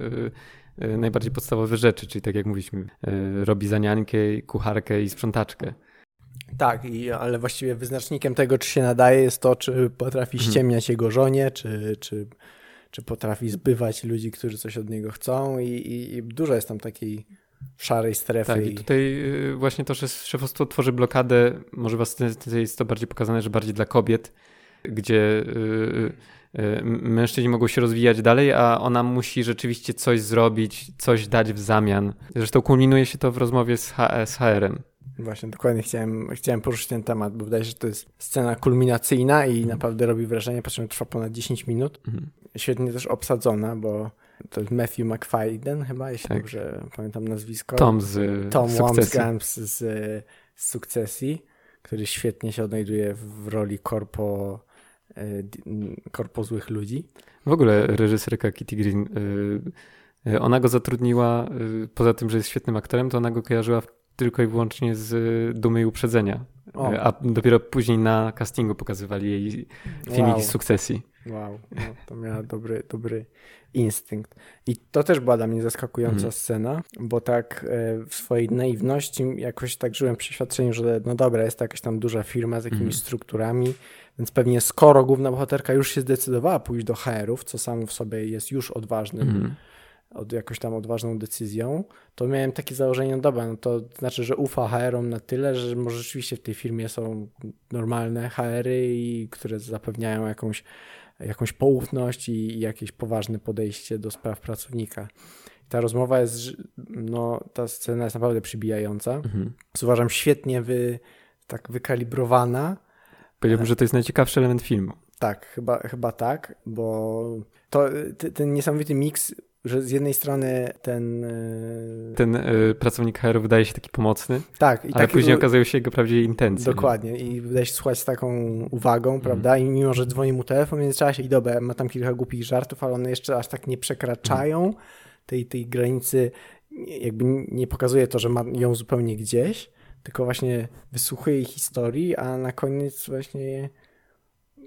y, y, najbardziej podstawowe rzeczy, czyli tak jak mówiliśmy, robi zaniankę, kucharkę i sprzątaczkę. Tak, i, ale właściwie wyznacznikiem tego, czy się nadaje, jest to, czy potrafi mhm. ściemniać jego żonie, czy, czy czy potrafi zbywać ludzi, którzy coś od niego chcą i, i, i dużo jest tam takiej szarej strefy. Tak, i tutaj y, właśnie to, że szefostwo tworzy blokadę, może was jest to bardziej pokazane, że bardziej dla kobiet, gdzie y, y, mężczyźni mogą się rozwijać dalej, a ona musi rzeczywiście coś zrobić, coś dać w zamian. Zresztą kulminuje się to w rozmowie z, H z HR-em. Właśnie, dokładnie chciałem, chciałem poruszyć ten temat, bo wydaje się, że to jest scena kulminacyjna i naprawdę robi wrażenie, po czym trwa ponad 10 minut. Mhm. Świetnie też obsadzona, bo to jest Matthew McFadden chyba, jeśli tak. dobrze pamiętam nazwisko. Tom z Tom Wamsgans z, z Sukcesji, który świetnie się odnajduje w roli korpo, e, korpo złych ludzi. W ogóle reżyserka Kitty Green, e, e, ona go zatrudniła, poza tym, że jest świetnym aktorem, to ona go kojarzyła tylko i wyłącznie z Dumy i Uprzedzenia. O. A dopiero później na castingu pokazywali jej filmiki Wow. z sukcesji. Wow, no, to miała dobry, dobry instynkt. I to też była dla mnie zaskakująca Mhm. scena, bo tak e, w swojej naiwności jakoś tak żyłem w przeświadczeniu, że no dobra, jest to jakaś tam duża firma z jakimiś Mhm. strukturami, więc pewnie skoro główna bohaterka już się zdecydowała pójść do HR-ów, co samo w sobie jest już odważnym, Mhm. od jakoś tam odważną decyzją, to miałem takie założenie, no dobra, no to znaczy, że ufa HR-om na tyle, że może rzeczywiście w tej firmie są normalne HR-y, które zapewniają jakąś, jakąś poufność i, jakieś poważne podejście do spraw pracownika. Ta rozmowa jest, no ta scena jest naprawdę przybijająca. Mhm. Uważam świetnie wy, tak wykalibrowana, Powiedziałbym, że to jest najciekawszy element filmu. Tak, chyba, chyba tak, bo to ten niesamowity miks, że z jednej strony ten. e, Ten y, pracownik HR wydaje się taki pomocny, tak, i ale taki- później okazują się jego prawdziwe intencje. nie? Dokładnie, i wydaje się słuchać z taką uwagą, Mhm. prawda? I mimo, że dzwoni mu telefon w międzyczasie i dobra, ma tam kilka głupich żartów, ale one jeszcze aż tak nie przekraczają Mhm. tej, tej granicy, jakby nie pokazuje to, że ma ją zupełnie gdzieś, tylko właśnie wysłuchuje jej historii, a na koniec właśnie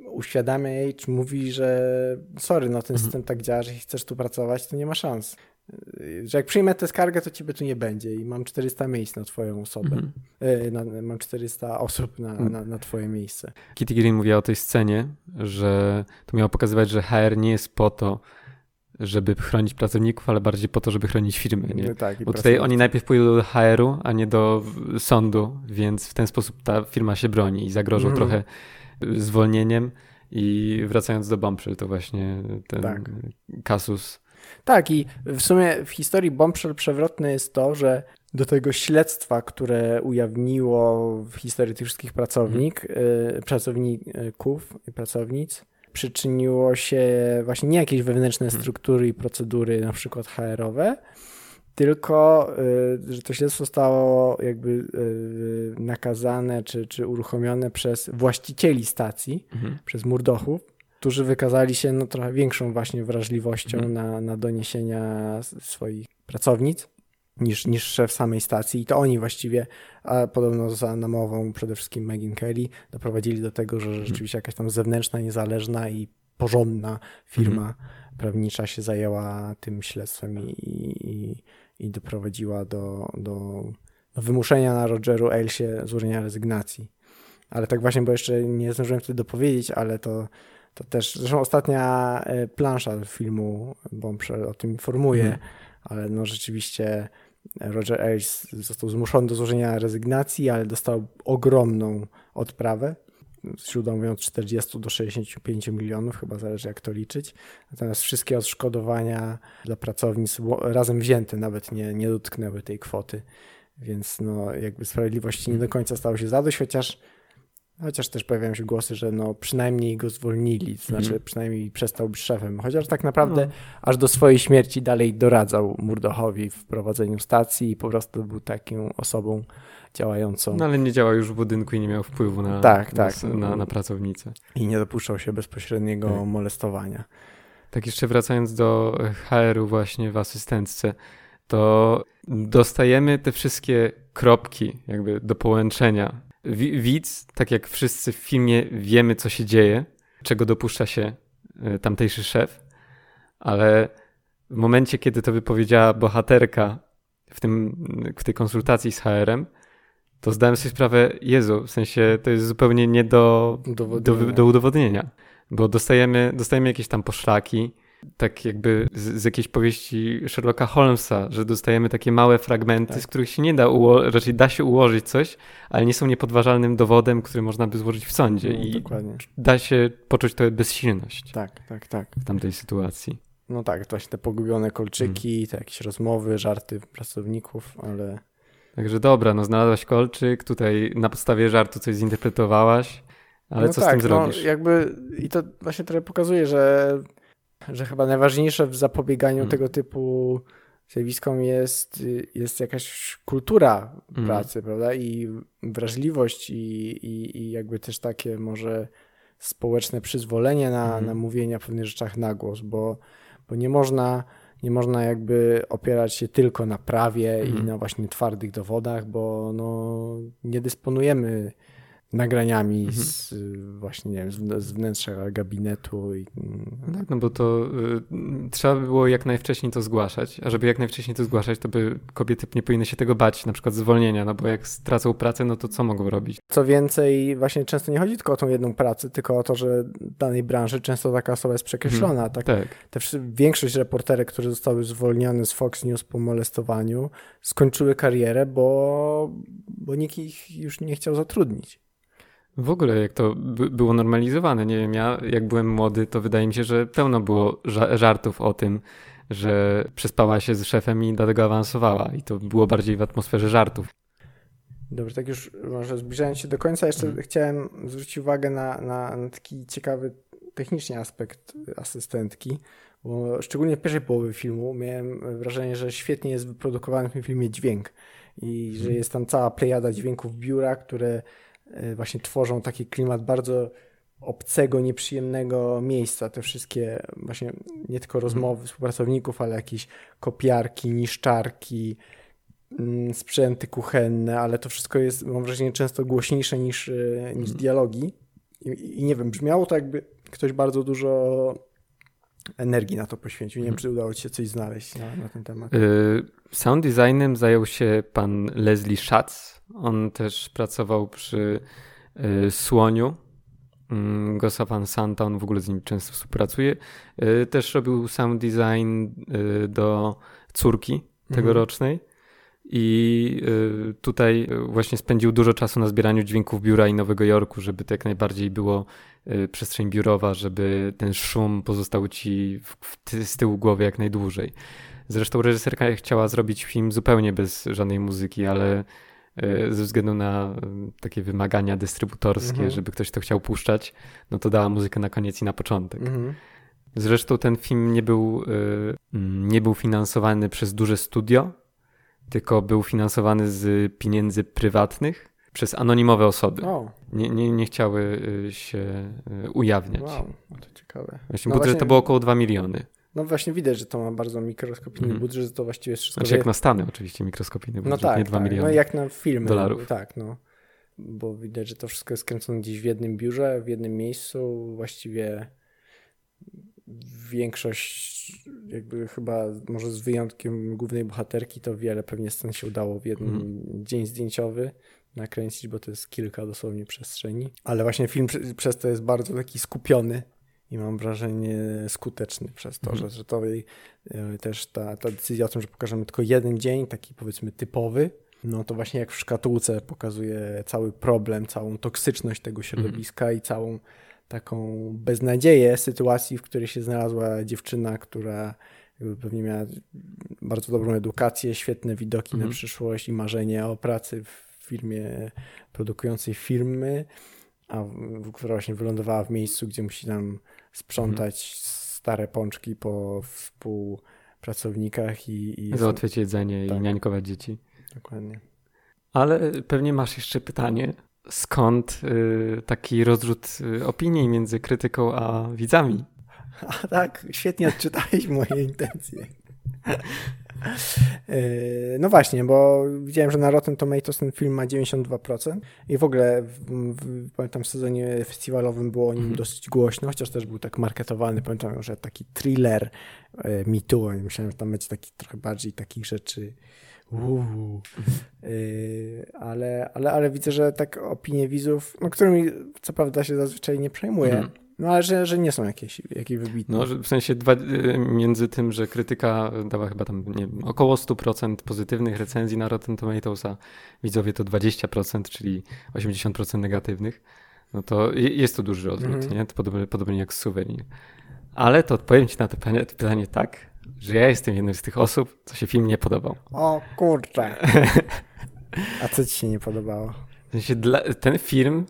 uświadamia jej, czy mówi, że sorry, no ten Mhm. system tak działa, że jeśli chcesz tu pracować, to nie ma szans. Że jak przyjmę tę skargę, to ciebie tu nie będzie i mam 400 miejsc na twoją osobę. Mhm. E, Na, mam 400 osób na, Mm. na, na twoje miejsce. Kitty Green mówiła o tej scenie, że to miało pokazywać, że HR nie jest po to, żeby chronić pracowników, ale bardziej po to, żeby chronić firmy. Nie? No tak, Bo tutaj oni najpierw pójdą do HR-u, a nie do sądu, więc w ten sposób ta firma się broni i zagrożą Mhm. trochę zwolnieniem. I wracając do Bombshell, to właśnie ten Tak. kasus. Tak, i w sumie w historii Bombshell przewrotne jest to, że do tego śledztwa, które ujawniło w historii tych wszystkich pracownik, y, pracowników i pracownic, przyczyniło się właśnie nie jakieś wewnętrzne Mhm. struktury i procedury, na przykład HR-owe, tylko y, że to śledztwo zostało jakby y, nakazane czy, czy uruchomione przez właścicieli stacji, Mhm. przez Murdochów, którzy wykazali się no, trochę większą właśnie wrażliwością Mhm. na, na doniesienia swoich pracownic niż, niż szef samej stacji. I to oni właściwie, a podobno za namową przede wszystkim Megyn Kelly, doprowadzili do tego, że rzeczywiście jakaś tam zewnętrzna, niezależna i porządna firma prawnicza się zajęła tym śledztwem i, i, i doprowadziła do, do, do wymuszenia na Rogeru Ailesie złożenia rezygnacji. Ale tak właśnie, bo jeszcze nie zdążyłem wtedy dopowiedzieć, ale to, to też, zresztą ostatnia e, plansza filmu Bombshell o tym informuje, Mhm. ale no rzeczywiście Roger Ailes został zmuszony do złożenia rezygnacji, ale dostał ogromną odprawę. Źródła mówią od 40 do 65 milionów, chyba zależy jak to liczyć. Natomiast wszystkie odszkodowania dla pracownic razem wzięte nawet nie, nie dotknęły tej kwoty. Więc no, jakby sprawiedliwości nie do końca stało się zadość, chociaż, chociaż też pojawiają się głosy, że no, przynajmniej go zwolnili, to znaczy Mhm. przynajmniej przestał być szefem. Chociaż tak naprawdę No. aż do swojej śmierci dalej doradzał Murdochowi w prowadzeniu stacji i po prostu był taką osobą działającą No ale nie działał już w budynku i nie miał wpływu na, Tak, tak. na, na pracownicę. i nie dopuszczał się bezpośredniego Tak. molestowania. Tak jeszcze wracając do HR-u właśnie w asystentce, to dostajemy te wszystkie kropki jakby do połączenia. Wi- Widz, tak jak wszyscy w filmie wiemy, co się dzieje, czego dopuszcza się y, tamtejszy szef, ale w momencie, kiedy to wypowiedziała bohaterka w, tym, w tej konsultacji z HR-em, to zdałem sobie sprawę, Jezu, w sensie to jest zupełnie nie do, do, Udowodnienia. do udowodnienia, bo dostajemy, dostajemy jakieś tam poszlaki, tak jakby z, z jakiejś powieści Sherlocka Holmesa, że dostajemy takie małe fragmenty, Tak. z których się nie da, uło- raczej da się ułożyć coś, ale nie są niepodważalnym dowodem, który można by złożyć w sądzie No, i dokładnie. da się poczuć tę bezsilność Tak, tak, tak. w tamtej sytuacji. No tak, właśnie te pogubione kolczyki, Mm. te jakieś rozmowy, żarty pracowników, ale Także dobra, no znalazłaś kolczyk, tutaj na podstawie żartu coś zinterpretowałaś, ale no co tak, z tym zrobisz? No, jakby i to właśnie trochę pokazuje, że, że chyba najważniejsze w zapobieganiu Mm. tego typu zjawiskom jest, jest jakaś kultura Mm. pracy, prawda? I wrażliwość i, i, i jakby też takie może społeczne przyzwolenie na, na mówienie o pewnych rzeczach na głos, bo, bo nie można Nie można jakby opierać się tylko na prawie i Mhm. na właśnie twardych dowodach, bo no, nie dysponujemy nagraniami Mhm. z właśnie, nie wiem, z, z wnętrza gabinetu i tak, no bo to y, trzeba by było jak najwcześniej to zgłaszać, a żeby jak najwcześniej to zgłaszać, to by kobiety nie powinny się tego bać, na przykład zwolnienia, no bo jak stracą pracę, no to co mogą robić? Co więcej, właśnie często nie chodzi tylko o tą jedną pracę, tylko o to, że w danej branży często taka osoba jest przekreślona. Tak? Tak. Te większość reporterek, które zostały zwolnione z Fox News po molestowaniu, skończyły karierę, bo, bo nikt ich już nie chciał zatrudnić. W ogóle jak to by, było normalizowane, nie wiem, ja jak byłem młody, to wydaje mi się, że pełno było ża- żartów o tym, że przespała się z szefem i dlatego awansowała i to było bardziej w atmosferze żartów. Dobrze, tak już może zbliżając się do końca, jeszcze Mhm. chciałem zwrócić uwagę na, na, na taki ciekawy technicznie aspekt asystentki, bo szczególnie w pierwszej połowie filmu miałem wrażenie, że świetnie jest wyprodukowany w tym filmie dźwięk i że Mhm. jest tam cała plejada dźwięków biura, które właśnie tworzą taki klimat bardzo obcego, nieprzyjemnego miejsca. Te wszystkie właśnie nie tylko rozmowy współpracowników, ale jakieś kopiarki, niszczarki, mm, sprzęty kuchenne, ale to wszystko jest, mam wrażenie, często głośniejsze niż, e, niż dialogi. I, I nie wiem, brzmiało to jakby ktoś bardzo dużo energii na to poświęcił. Nie wiem, czy udało ci się coś znaleźć na, na ten temat. Y, Sound designem zajął się pan Leslie Schatz. On też pracował przy y, Słoniu. Mm, Gosa Van Santa, on w ogóle z nim często współpracuje. Y, Też robił sound design y, do córki tegorocznej. I y, tutaj właśnie spędził dużo czasu na zbieraniu dźwięków biura i Nowego Jorku, żeby to jak najbardziej było przestrzeń biurowa, żeby ten szum pozostał ci w, w ty, z tyłu głowy jak najdłużej. Zresztą reżyserka chciała zrobić film zupełnie bez żadnej muzyki, ale ze względu na y, takie wymagania dystrybutorskie, Mhm. żeby ktoś to chciał puszczać, no to dała muzykę na koniec i na początek. Mhm. Zresztą ten film nie był, mm, nie był finansowany przez duże studio, tylko był finansowany z pieniędzy prywatnych przez anonimowe osoby. O, Nie, nie, nie chciały się ujawniać. wow, to ciekawe. Właśnie No budżet właśnie- to było około 2 miliony. No właśnie widać, że to ma bardzo mikroskopijny Mhm. budżet, że to właściwie jest wszystko... Znaczy jak na Stany oczywiście mikroskopijny no budżet, tak, nie 2 tak. miliony. No jak na filmy. dolarów. Tak, no. Bo widać, że to wszystko jest kręcone gdzieś w jednym biurze, w jednym miejscu. Właściwie większość, jakby chyba może z wyjątkiem głównej bohaterki, to wiele pewnie scen się udało w jeden Mhm. dzień zdjęciowy nakręcić, bo to jest kilka dosłownie przestrzeni. Ale właśnie film prze- przez to jest bardzo taki skupiony i mam wrażenie skuteczny przez to, Mhm. że, że to też ta, ta decyzja o tym, że pokażemy tylko jeden dzień, taki powiedzmy typowy, no to właśnie jak w szkatułce pokazuje cały problem, całą toksyczność tego środowiska i całą taką beznadzieję sytuacji, w której się znalazła dziewczyna, która pewnie miała bardzo dobrą edukację, świetne widoki na Mhm. przyszłość i marzenie o pracy w firmie produkującej filmy, a właśnie wylądowała w miejscu, gdzie musi tam sprzątać stare pączki po współpracownikach i, i Załatwiać jedzenie Tak. i niańkować dzieci. dokładnie. Ale pewnie masz jeszcze pytanie, skąd y, taki rozrzut y, opinii między krytyką a widzami? *laughs* A tak, świetnie odczytałeś moje intencje. Yy, No właśnie, bo widziałem, że na Rotten Tomatoes ten film ma 92% i w ogóle w, w, pamiętam w sezonie festiwalowym było o nim Mhm. dosyć głośno, chociaż też był tak marketowany, pamiętam, że taki thriller e, Me Too, i myślałem, że tam będzie taki trochę bardziej takich rzeczy uuu. Yy, ale, ale, ale widzę, że tak opinie widzów, no którymi co prawda się zazwyczaj nie przejmuję, Mhm. No ale że, że nie są jakieś, jakieś wybitne. No, w sensie dwa, y, między tym, że krytyka dała chyba tam nie wiem, około 100% pozytywnych recenzji na Rotten Tomatoes, a widzowie to 20%, czyli 80% negatywnych, no to je- jest to duży odwrót, Mhm. nie? To podobnie, podobnie jak suwenir. Ale to odpowiem ci na to pytanie, to pytanie tak, że ja jestem jednym z tych osób, co się film nie podobał. O kurczę. A co ci się nie podobało? W sensie dla, ten film,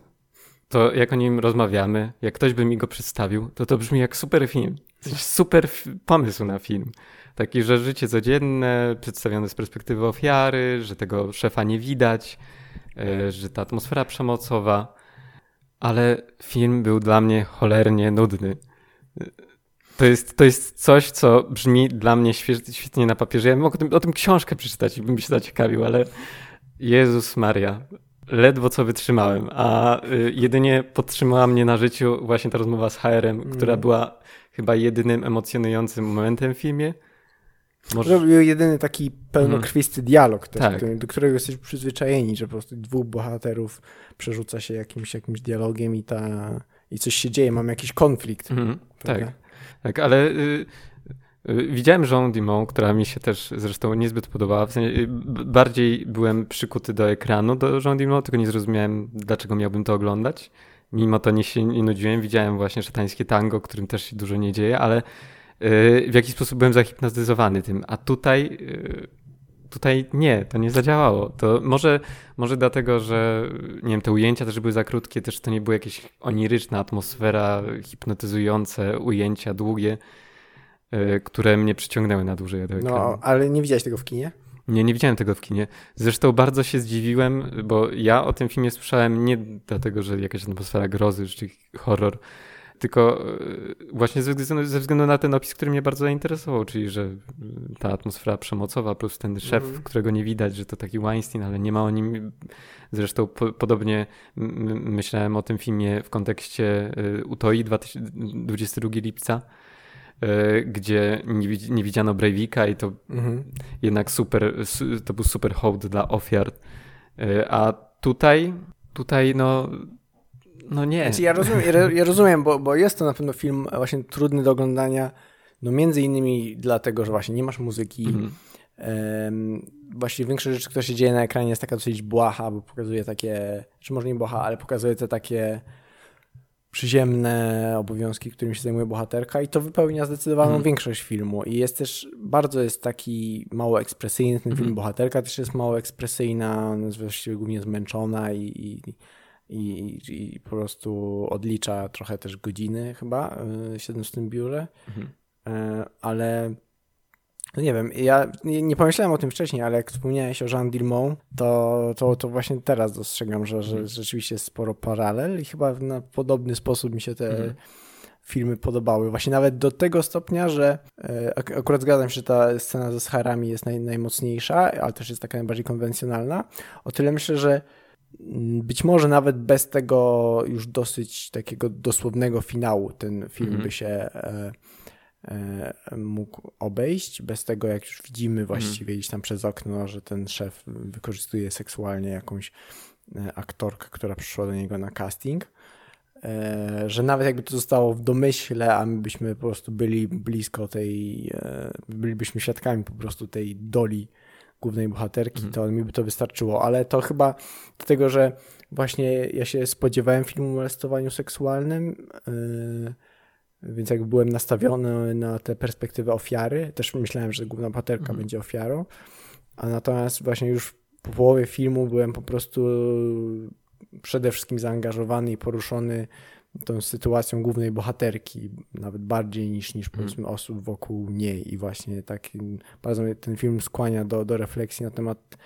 to jak o nim rozmawiamy, jak ktoś by mi go przedstawił, to to brzmi jak super film. Super pomysł na film. Taki, że życie codzienne, przedstawione z perspektywy ofiary, że tego szefa nie widać, e, że ta atmosfera przemocowa. Ale film był dla mnie cholernie nudny. To jest, to jest coś, co brzmi dla mnie świetnie na papierze. Ja mogę o tym, o tym książkę przeczytać i bym się zaciekawił, ale Jezus Maria, ledwo co wytrzymałem, a y, jedynie podtrzymała mnie na życiu właśnie ta rozmowa z HR-em, mm. która była chyba jedynym emocjonującym momentem w filmie. Może... To był jedyny taki pełnokrwisty mm. dialog, też, tak. do którego jesteś przyzwyczajeni, że po prostu dwóch bohaterów przerzuca się jakimś, jakimś dialogiem i, ta, i coś się dzieje, mamy jakiś konflikt. Mm. Tak. tak, ale y, widziałem Jean Dimon, która mi się też zresztą niezbyt podobała. W sensie, y, bardziej byłem przykuty do ekranu do Jean Dimon, tylko nie zrozumiałem, dlaczego miałbym to oglądać. Mimo to nie się nie nudziłem. Widziałem właśnie szatańskie tango, którym też się dużo nie dzieje, ale w jakiś sposób byłem zahipnotyzowany tym. A tutaj tutaj nie, to nie zadziałało. To może, może dlatego, że nie wiem, te ujęcia też były za krótkie, też to nie była jakaś oniryczna atmosfera, hipnotyzujące ujęcia długie, które mnie przyciągnęły na dłużej do no, ekranu. No, ale nie widziałeś tego w kinie? Nie, nie widziałem tego w kinie. Zresztą bardzo się zdziwiłem, bo ja o tym filmie słyszałem nie dlatego, że jakaś atmosfera grozy czy horror, tylko e, właśnie ze względu, ze względu, na ten opis, który mnie bardzo zainteresował, czyli że ta atmosfera przemocowa plus ten szef, mm. którego nie widać, że to taki Weinstein, ale nie ma o nim. Zresztą po, podobnie myślałem o tym filmie w kontekście e, Utoi 22 lipca, e, gdzie nie, nie widziano Breivika i to mm. jednak super, to był super hołd dla ofiar. A tutaj, tutaj no no nie. Znaczy ja rozumiem, ja rozumiem bo, bo jest to na pewno film właśnie trudny do oglądania, no między innymi dlatego, że właśnie nie masz muzyki. Mhm. Um, właściwie większość rzeczy, która się dzieje na ekranie jest taka dosyć błaha, bo pokazuje takie, czy może nie błaha, ale pokazuje te takie przyziemne obowiązki, którymi się zajmuje bohaterka i to wypełnia zdecydowaną mhm. większość filmu i jest też, bardzo jest taki mało ekspresyjny ten film, mhm. bohaterka też jest mało ekspresyjna, jest właściwie głównie zmęczona i, i i, i po prostu odlicza trochę też godziny chyba, y, siedząc w tym biurze. E, ale no nie wiem, ja nie, nie, pomyślałem o tym wcześniej, ale jak wspomniałeś o Jean Dilmont, to, to, to właśnie teraz dostrzegam, że, że mhm. rzeczywiście jest sporo paralel i chyba na podobny sposób mi się te mhm. filmy podobały. Właśnie nawet do tego stopnia, że e, akurat zgadzam się, że ta scena ze Scharami jest naj, najmocniejsza, ale też jest taka najbardziej konwencjonalna. O tyle myślę, że być może nawet bez tego już dosyć takiego dosłownego finału ten film mm -hmm. by się e, mógł obejść. Bez tego, jak już widzimy mhm. właściwie mm. tam przez okno, że ten szef wykorzystuje seksualnie jakąś e, aktorkę, która przyszła do niego na casting. E, że nawet jakby to zostało w domyśle, a my byśmy po prostu byli blisko tej, e, bylibyśmy świadkami po prostu tej doli głównej bohaterki, mm. to mi by to wystarczyło, ale to chyba dlatego, że właśnie ja się spodziewałem filmu o molestowaniu seksualnym, yy, więc jakby byłem nastawiony na tę perspektywę ofiary, też myślałem, że główna bohaterka mm. będzie ofiarą, a natomiast właśnie już po połowie filmu byłem po prostu przede wszystkim zaangażowany i poruszony tą sytuacją głównej bohaterki, nawet bardziej niż, niż hmm. powiedzmy osób wokół niej i właśnie tak bardzo mnie ten film skłania do, do refleksji na temat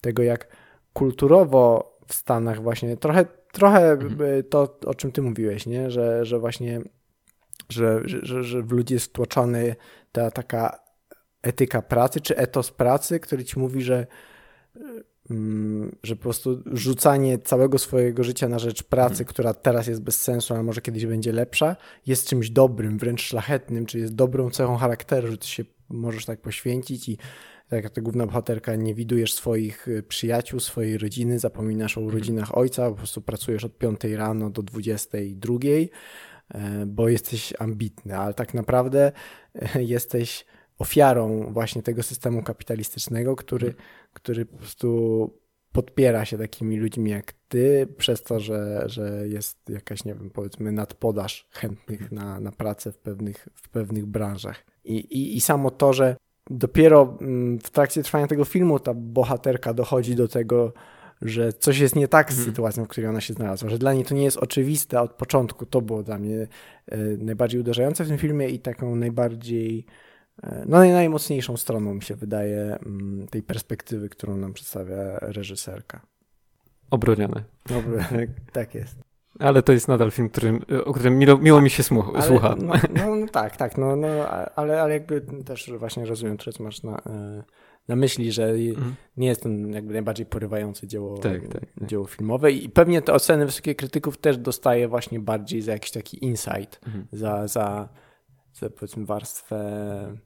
tego, jak kulturowo w Stanach właśnie trochę, trochę hmm. to, o czym ty mówiłeś, nie? Że, że właśnie że, że, że w ludzi jest wtłoczony ta taka etyka pracy, czy etos pracy, który ci mówi, że Mm, że po prostu rzucanie całego swojego życia na rzecz pracy, mhm. która teraz jest bez sensu, ale może kiedyś będzie lepsza, jest czymś dobrym, wręcz szlachetnym, czy jest dobrą cechą charakteru, że ty się możesz tak poświęcić i tak jak ta główna bohaterka, nie widujesz swoich y, przyjaciół, swojej rodziny, zapominasz o mhm. urodzinach ojca, po prostu pracujesz od 5 rano do 22, e, bo jesteś ambitny, ale tak naprawdę e, jesteś ofiarą właśnie tego systemu kapitalistycznego, który, mhm. który po prostu podpiera się takimi ludźmi jak ty, przez to, że, że jest jakaś, nie wiem, powiedzmy nadpodaż chętnych mhm. na, na pracę w pewnych, w pewnych branżach. I, i, I samo to, że dopiero mm, w trakcie trwania tego filmu ta bohaterka dochodzi do tego, że coś jest nie tak z mhm. sytuacją, w której ona się znalazła, że dla niej to nie jest oczywiste od początku. To było dla mnie e, najbardziej uderzające w tym filmie i taką najbardziej E, no najmocniejszą stroną mi się wydaje mm, tej perspektywy, którą nam przedstawia reżyserka. Obronione. Dobry, tak jest. Ale to jest nadal film, którym, o którym miło, miło mi się ale, słucha. No, no, no, tak, tak, no, no, ale, ale jakby też właśnie rozumiem, co masz na, e, na myśli, że mhm. nie jest to jakby najbardziej porywające dzieło, tak, tak, tak. dzieło filmowe i pewnie te oceny wysokich krytyków też dostaje właśnie bardziej za jakiś taki insight, mhm. za, za, za powiedzmy warstwę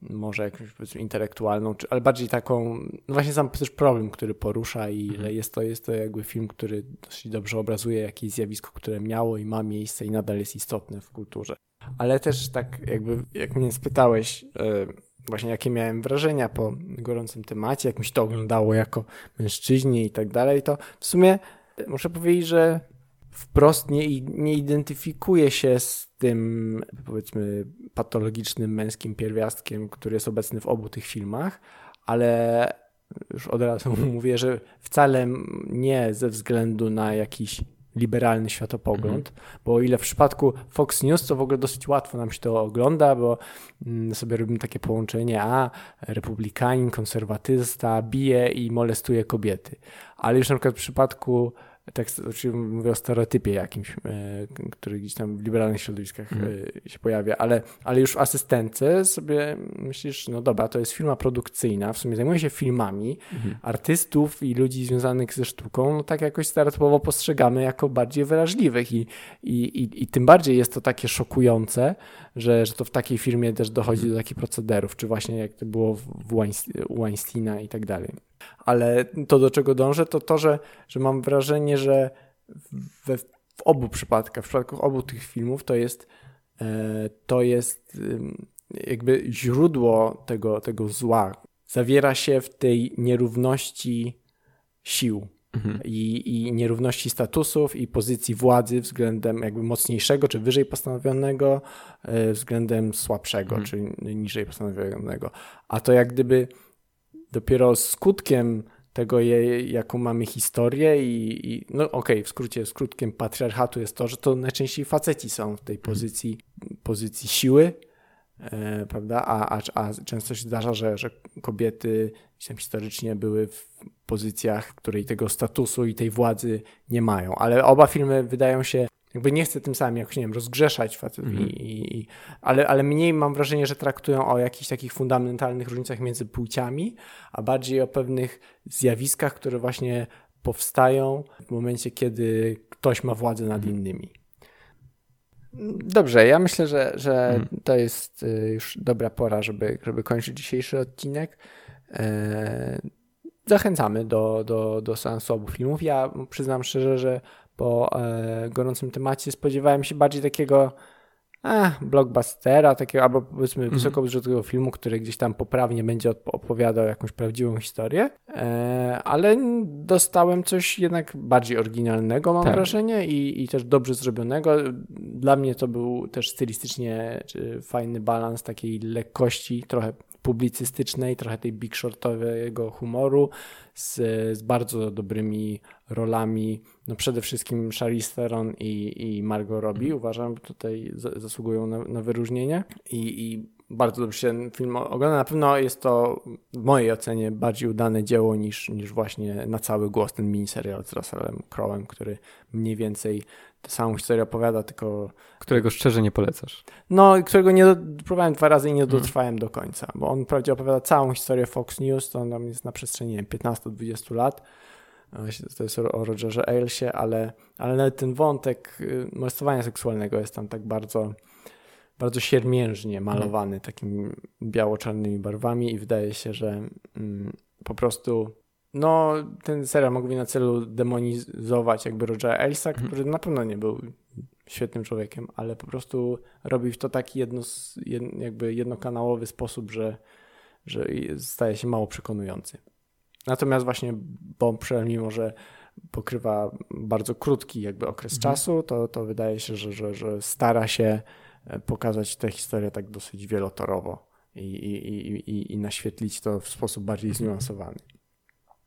może jakąś powiedzmy intelektualną, czy, ale bardziej taką, no właśnie sam też problem, który porusza i mhm. jest, to, jest to jakby film, który dosyć dobrze obrazuje jakieś zjawisko, które miało i ma miejsce i nadal jest istotne w kulturze. Ale też tak jakby, jak mnie spytałeś, e, właśnie jakie miałem wrażenia po gorącym temacie, jak mi się to oglądało jako mężczyźnie i tak dalej, to w sumie muszę powiedzieć, że wprost nie, nie identyfikuje się z tym, powiedzmy, patologicznym męskim pierwiastkiem, który jest obecny w obu tych filmach, ale już od razu *laughs* mówię, że wcale nie ze względu na jakiś liberalny światopogląd, mhm. bo o ile w przypadku Fox News to w ogóle dosyć łatwo nam się to ogląda, bo mm, sobie robimy takie połączenie, a republikanin, konserwatysta bije i molestuje kobiety. Ale już na przykład w przypadku tak oczywiście mówię o stereotypie jakimś, e, który gdzieś tam w liberalnych środowiskach mm. się pojawia, ale, ale już w asystence sobie myślisz, no dobra, to jest firma produkcyjna, w sumie zajmuje się filmami, mm. artystów i ludzi związanych ze sztuką, no tak jakoś stereotypowo postrzegamy jako bardziej wrażliwych i, i, i, i tym bardziej jest to takie szokujące, że, że to w takiej firmie też dochodzi do takich procederów, czy właśnie jak to było w Weinsteina i tak dalej. Ale to, do czego dążę, to to, że, że mam wrażenie, że we, w obu przypadkach, w przypadku obu tych filmów, to jest, e, to jest jakby źródło tego, tego zła. Zawiera się w tej nierówności sił. Mhm. I, I nierówności statusów i pozycji władzy względem jakby mocniejszego czy wyżej postanowionego, e, względem słabszego mhm. czy niżej postanowionego. A to jak gdyby dopiero skutkiem tego, jaką mamy historię i, i no okej, okay, w skrócie, skutkiem patriarchatu jest to, że to najczęściej faceci są w tej mhm. pozycji, pozycji siły, e, prawda, a, a, a często się zdarza, że, że kobiety tam historycznie były w pozycjach, w której tego statusu i tej władzy nie mają, ale oba filmy wydają się jakby nie chcę tym samym jakoś, nie wiem, rozgrzeszać facetów, mm -hmm. i, i, ale, ale mniej mam wrażenie, że traktują o jakichś takich fundamentalnych różnicach między płciami, a bardziej o pewnych zjawiskach, które właśnie powstają w momencie, kiedy ktoś ma władzę nad -hmm. innymi. Dobrze, ja myślę, że, że mm. to jest y, już dobra pora, żeby, żeby kończyć dzisiejszy odcinek. E, zachęcamy do, do, do seansu obu filmów. Ja przyznam szczerze, że po e, gorącym temacie spodziewałem się bardziej takiego a, blockbustera, takiego albo powiedzmy mhm. wysokobudżetowego filmu, który gdzieś tam poprawnie będzie opowiadał jakąś prawdziwą historię, e, ale dostałem coś jednak bardziej oryginalnego, mam tak. wrażenie, i, i też dobrze zrobionego. Dla mnie to był też stylistycznie fajny balans takiej lekkości, trochę publicystycznej, trochę tej big shortowego humoru z, z bardzo dobrymi rolami. No przede wszystkim Charlize Theron i, i Margot Robbie mm. uważam, tutaj zasługują na, na wyróżnienie i, i bardzo dobrze się ten film ogląda. Na pewno jest to w mojej ocenie bardziej udane dzieło niż, niż właśnie na cały głos ten miniserial z Russellem Crowem, który mniej więcej samą historię opowiada, tylko... Którego szczerze nie polecasz. No, którego nie do... próbowałem dwa razy i nie mhm. dotrwałem hmm. do końca, bo on wprawdzie opowiada całą historię Fox News, to on jest na przestrzeni 15-20 lat, to jest o Rogerze Ailesie, ale, ale nawet ten wątek y, molestowania seksualnego jest tam tak bardzo bardzo siermiężnie malowany takimi biało-czarnymi barwami i wydaje się, że mm, po prostu no, ten serial mógłby na celu demonizować jakby Rogera Elsa, mhm. który na pewno nie był świetnym człowiekiem, ale po prostu robił w to taki jedno, jakby jednokanałowy sposób, że, że staje się mało przekonujący. Natomiast właśnie Bombshell, mimo że pokrywa bardzo krótki jakby okres mhm. czasu, to, to wydaje się, że, że, że stara się e, pokazać tę historię tak dosyć wielotorowo i, i, i, i naświetlić to w sposób bardziej mhm. zniuansowany.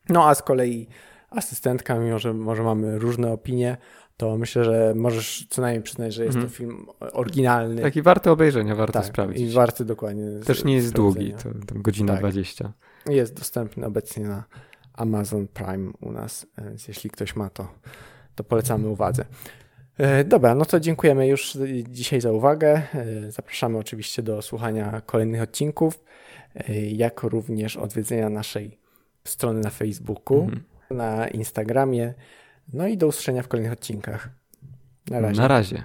No a z kolei asystentka, mimo że może mamy różne opinie, to myślę, że możesz co najmniej przyznać, że jest to mhm. film oryginalny. Taki warty obejrzenia, warto tak, sprawdzić. I warty dokładnie. Też nie jest długi, to, to godzina tak. 20. Jest dostępny obecnie na Amazon Prime u nas, więc jeśli ktoś ma to, to polecamy uwadze. E, dobra, no to dziękujemy już dzisiaj za uwagę. E, zapraszamy oczywiście do słuchania kolejnych odcinków, e, jak również odwiedzenia naszej strony na Facebooku, mhm. na Instagramie. No i do usłyszenia w kolejnych odcinkach. Na razie. Na razie.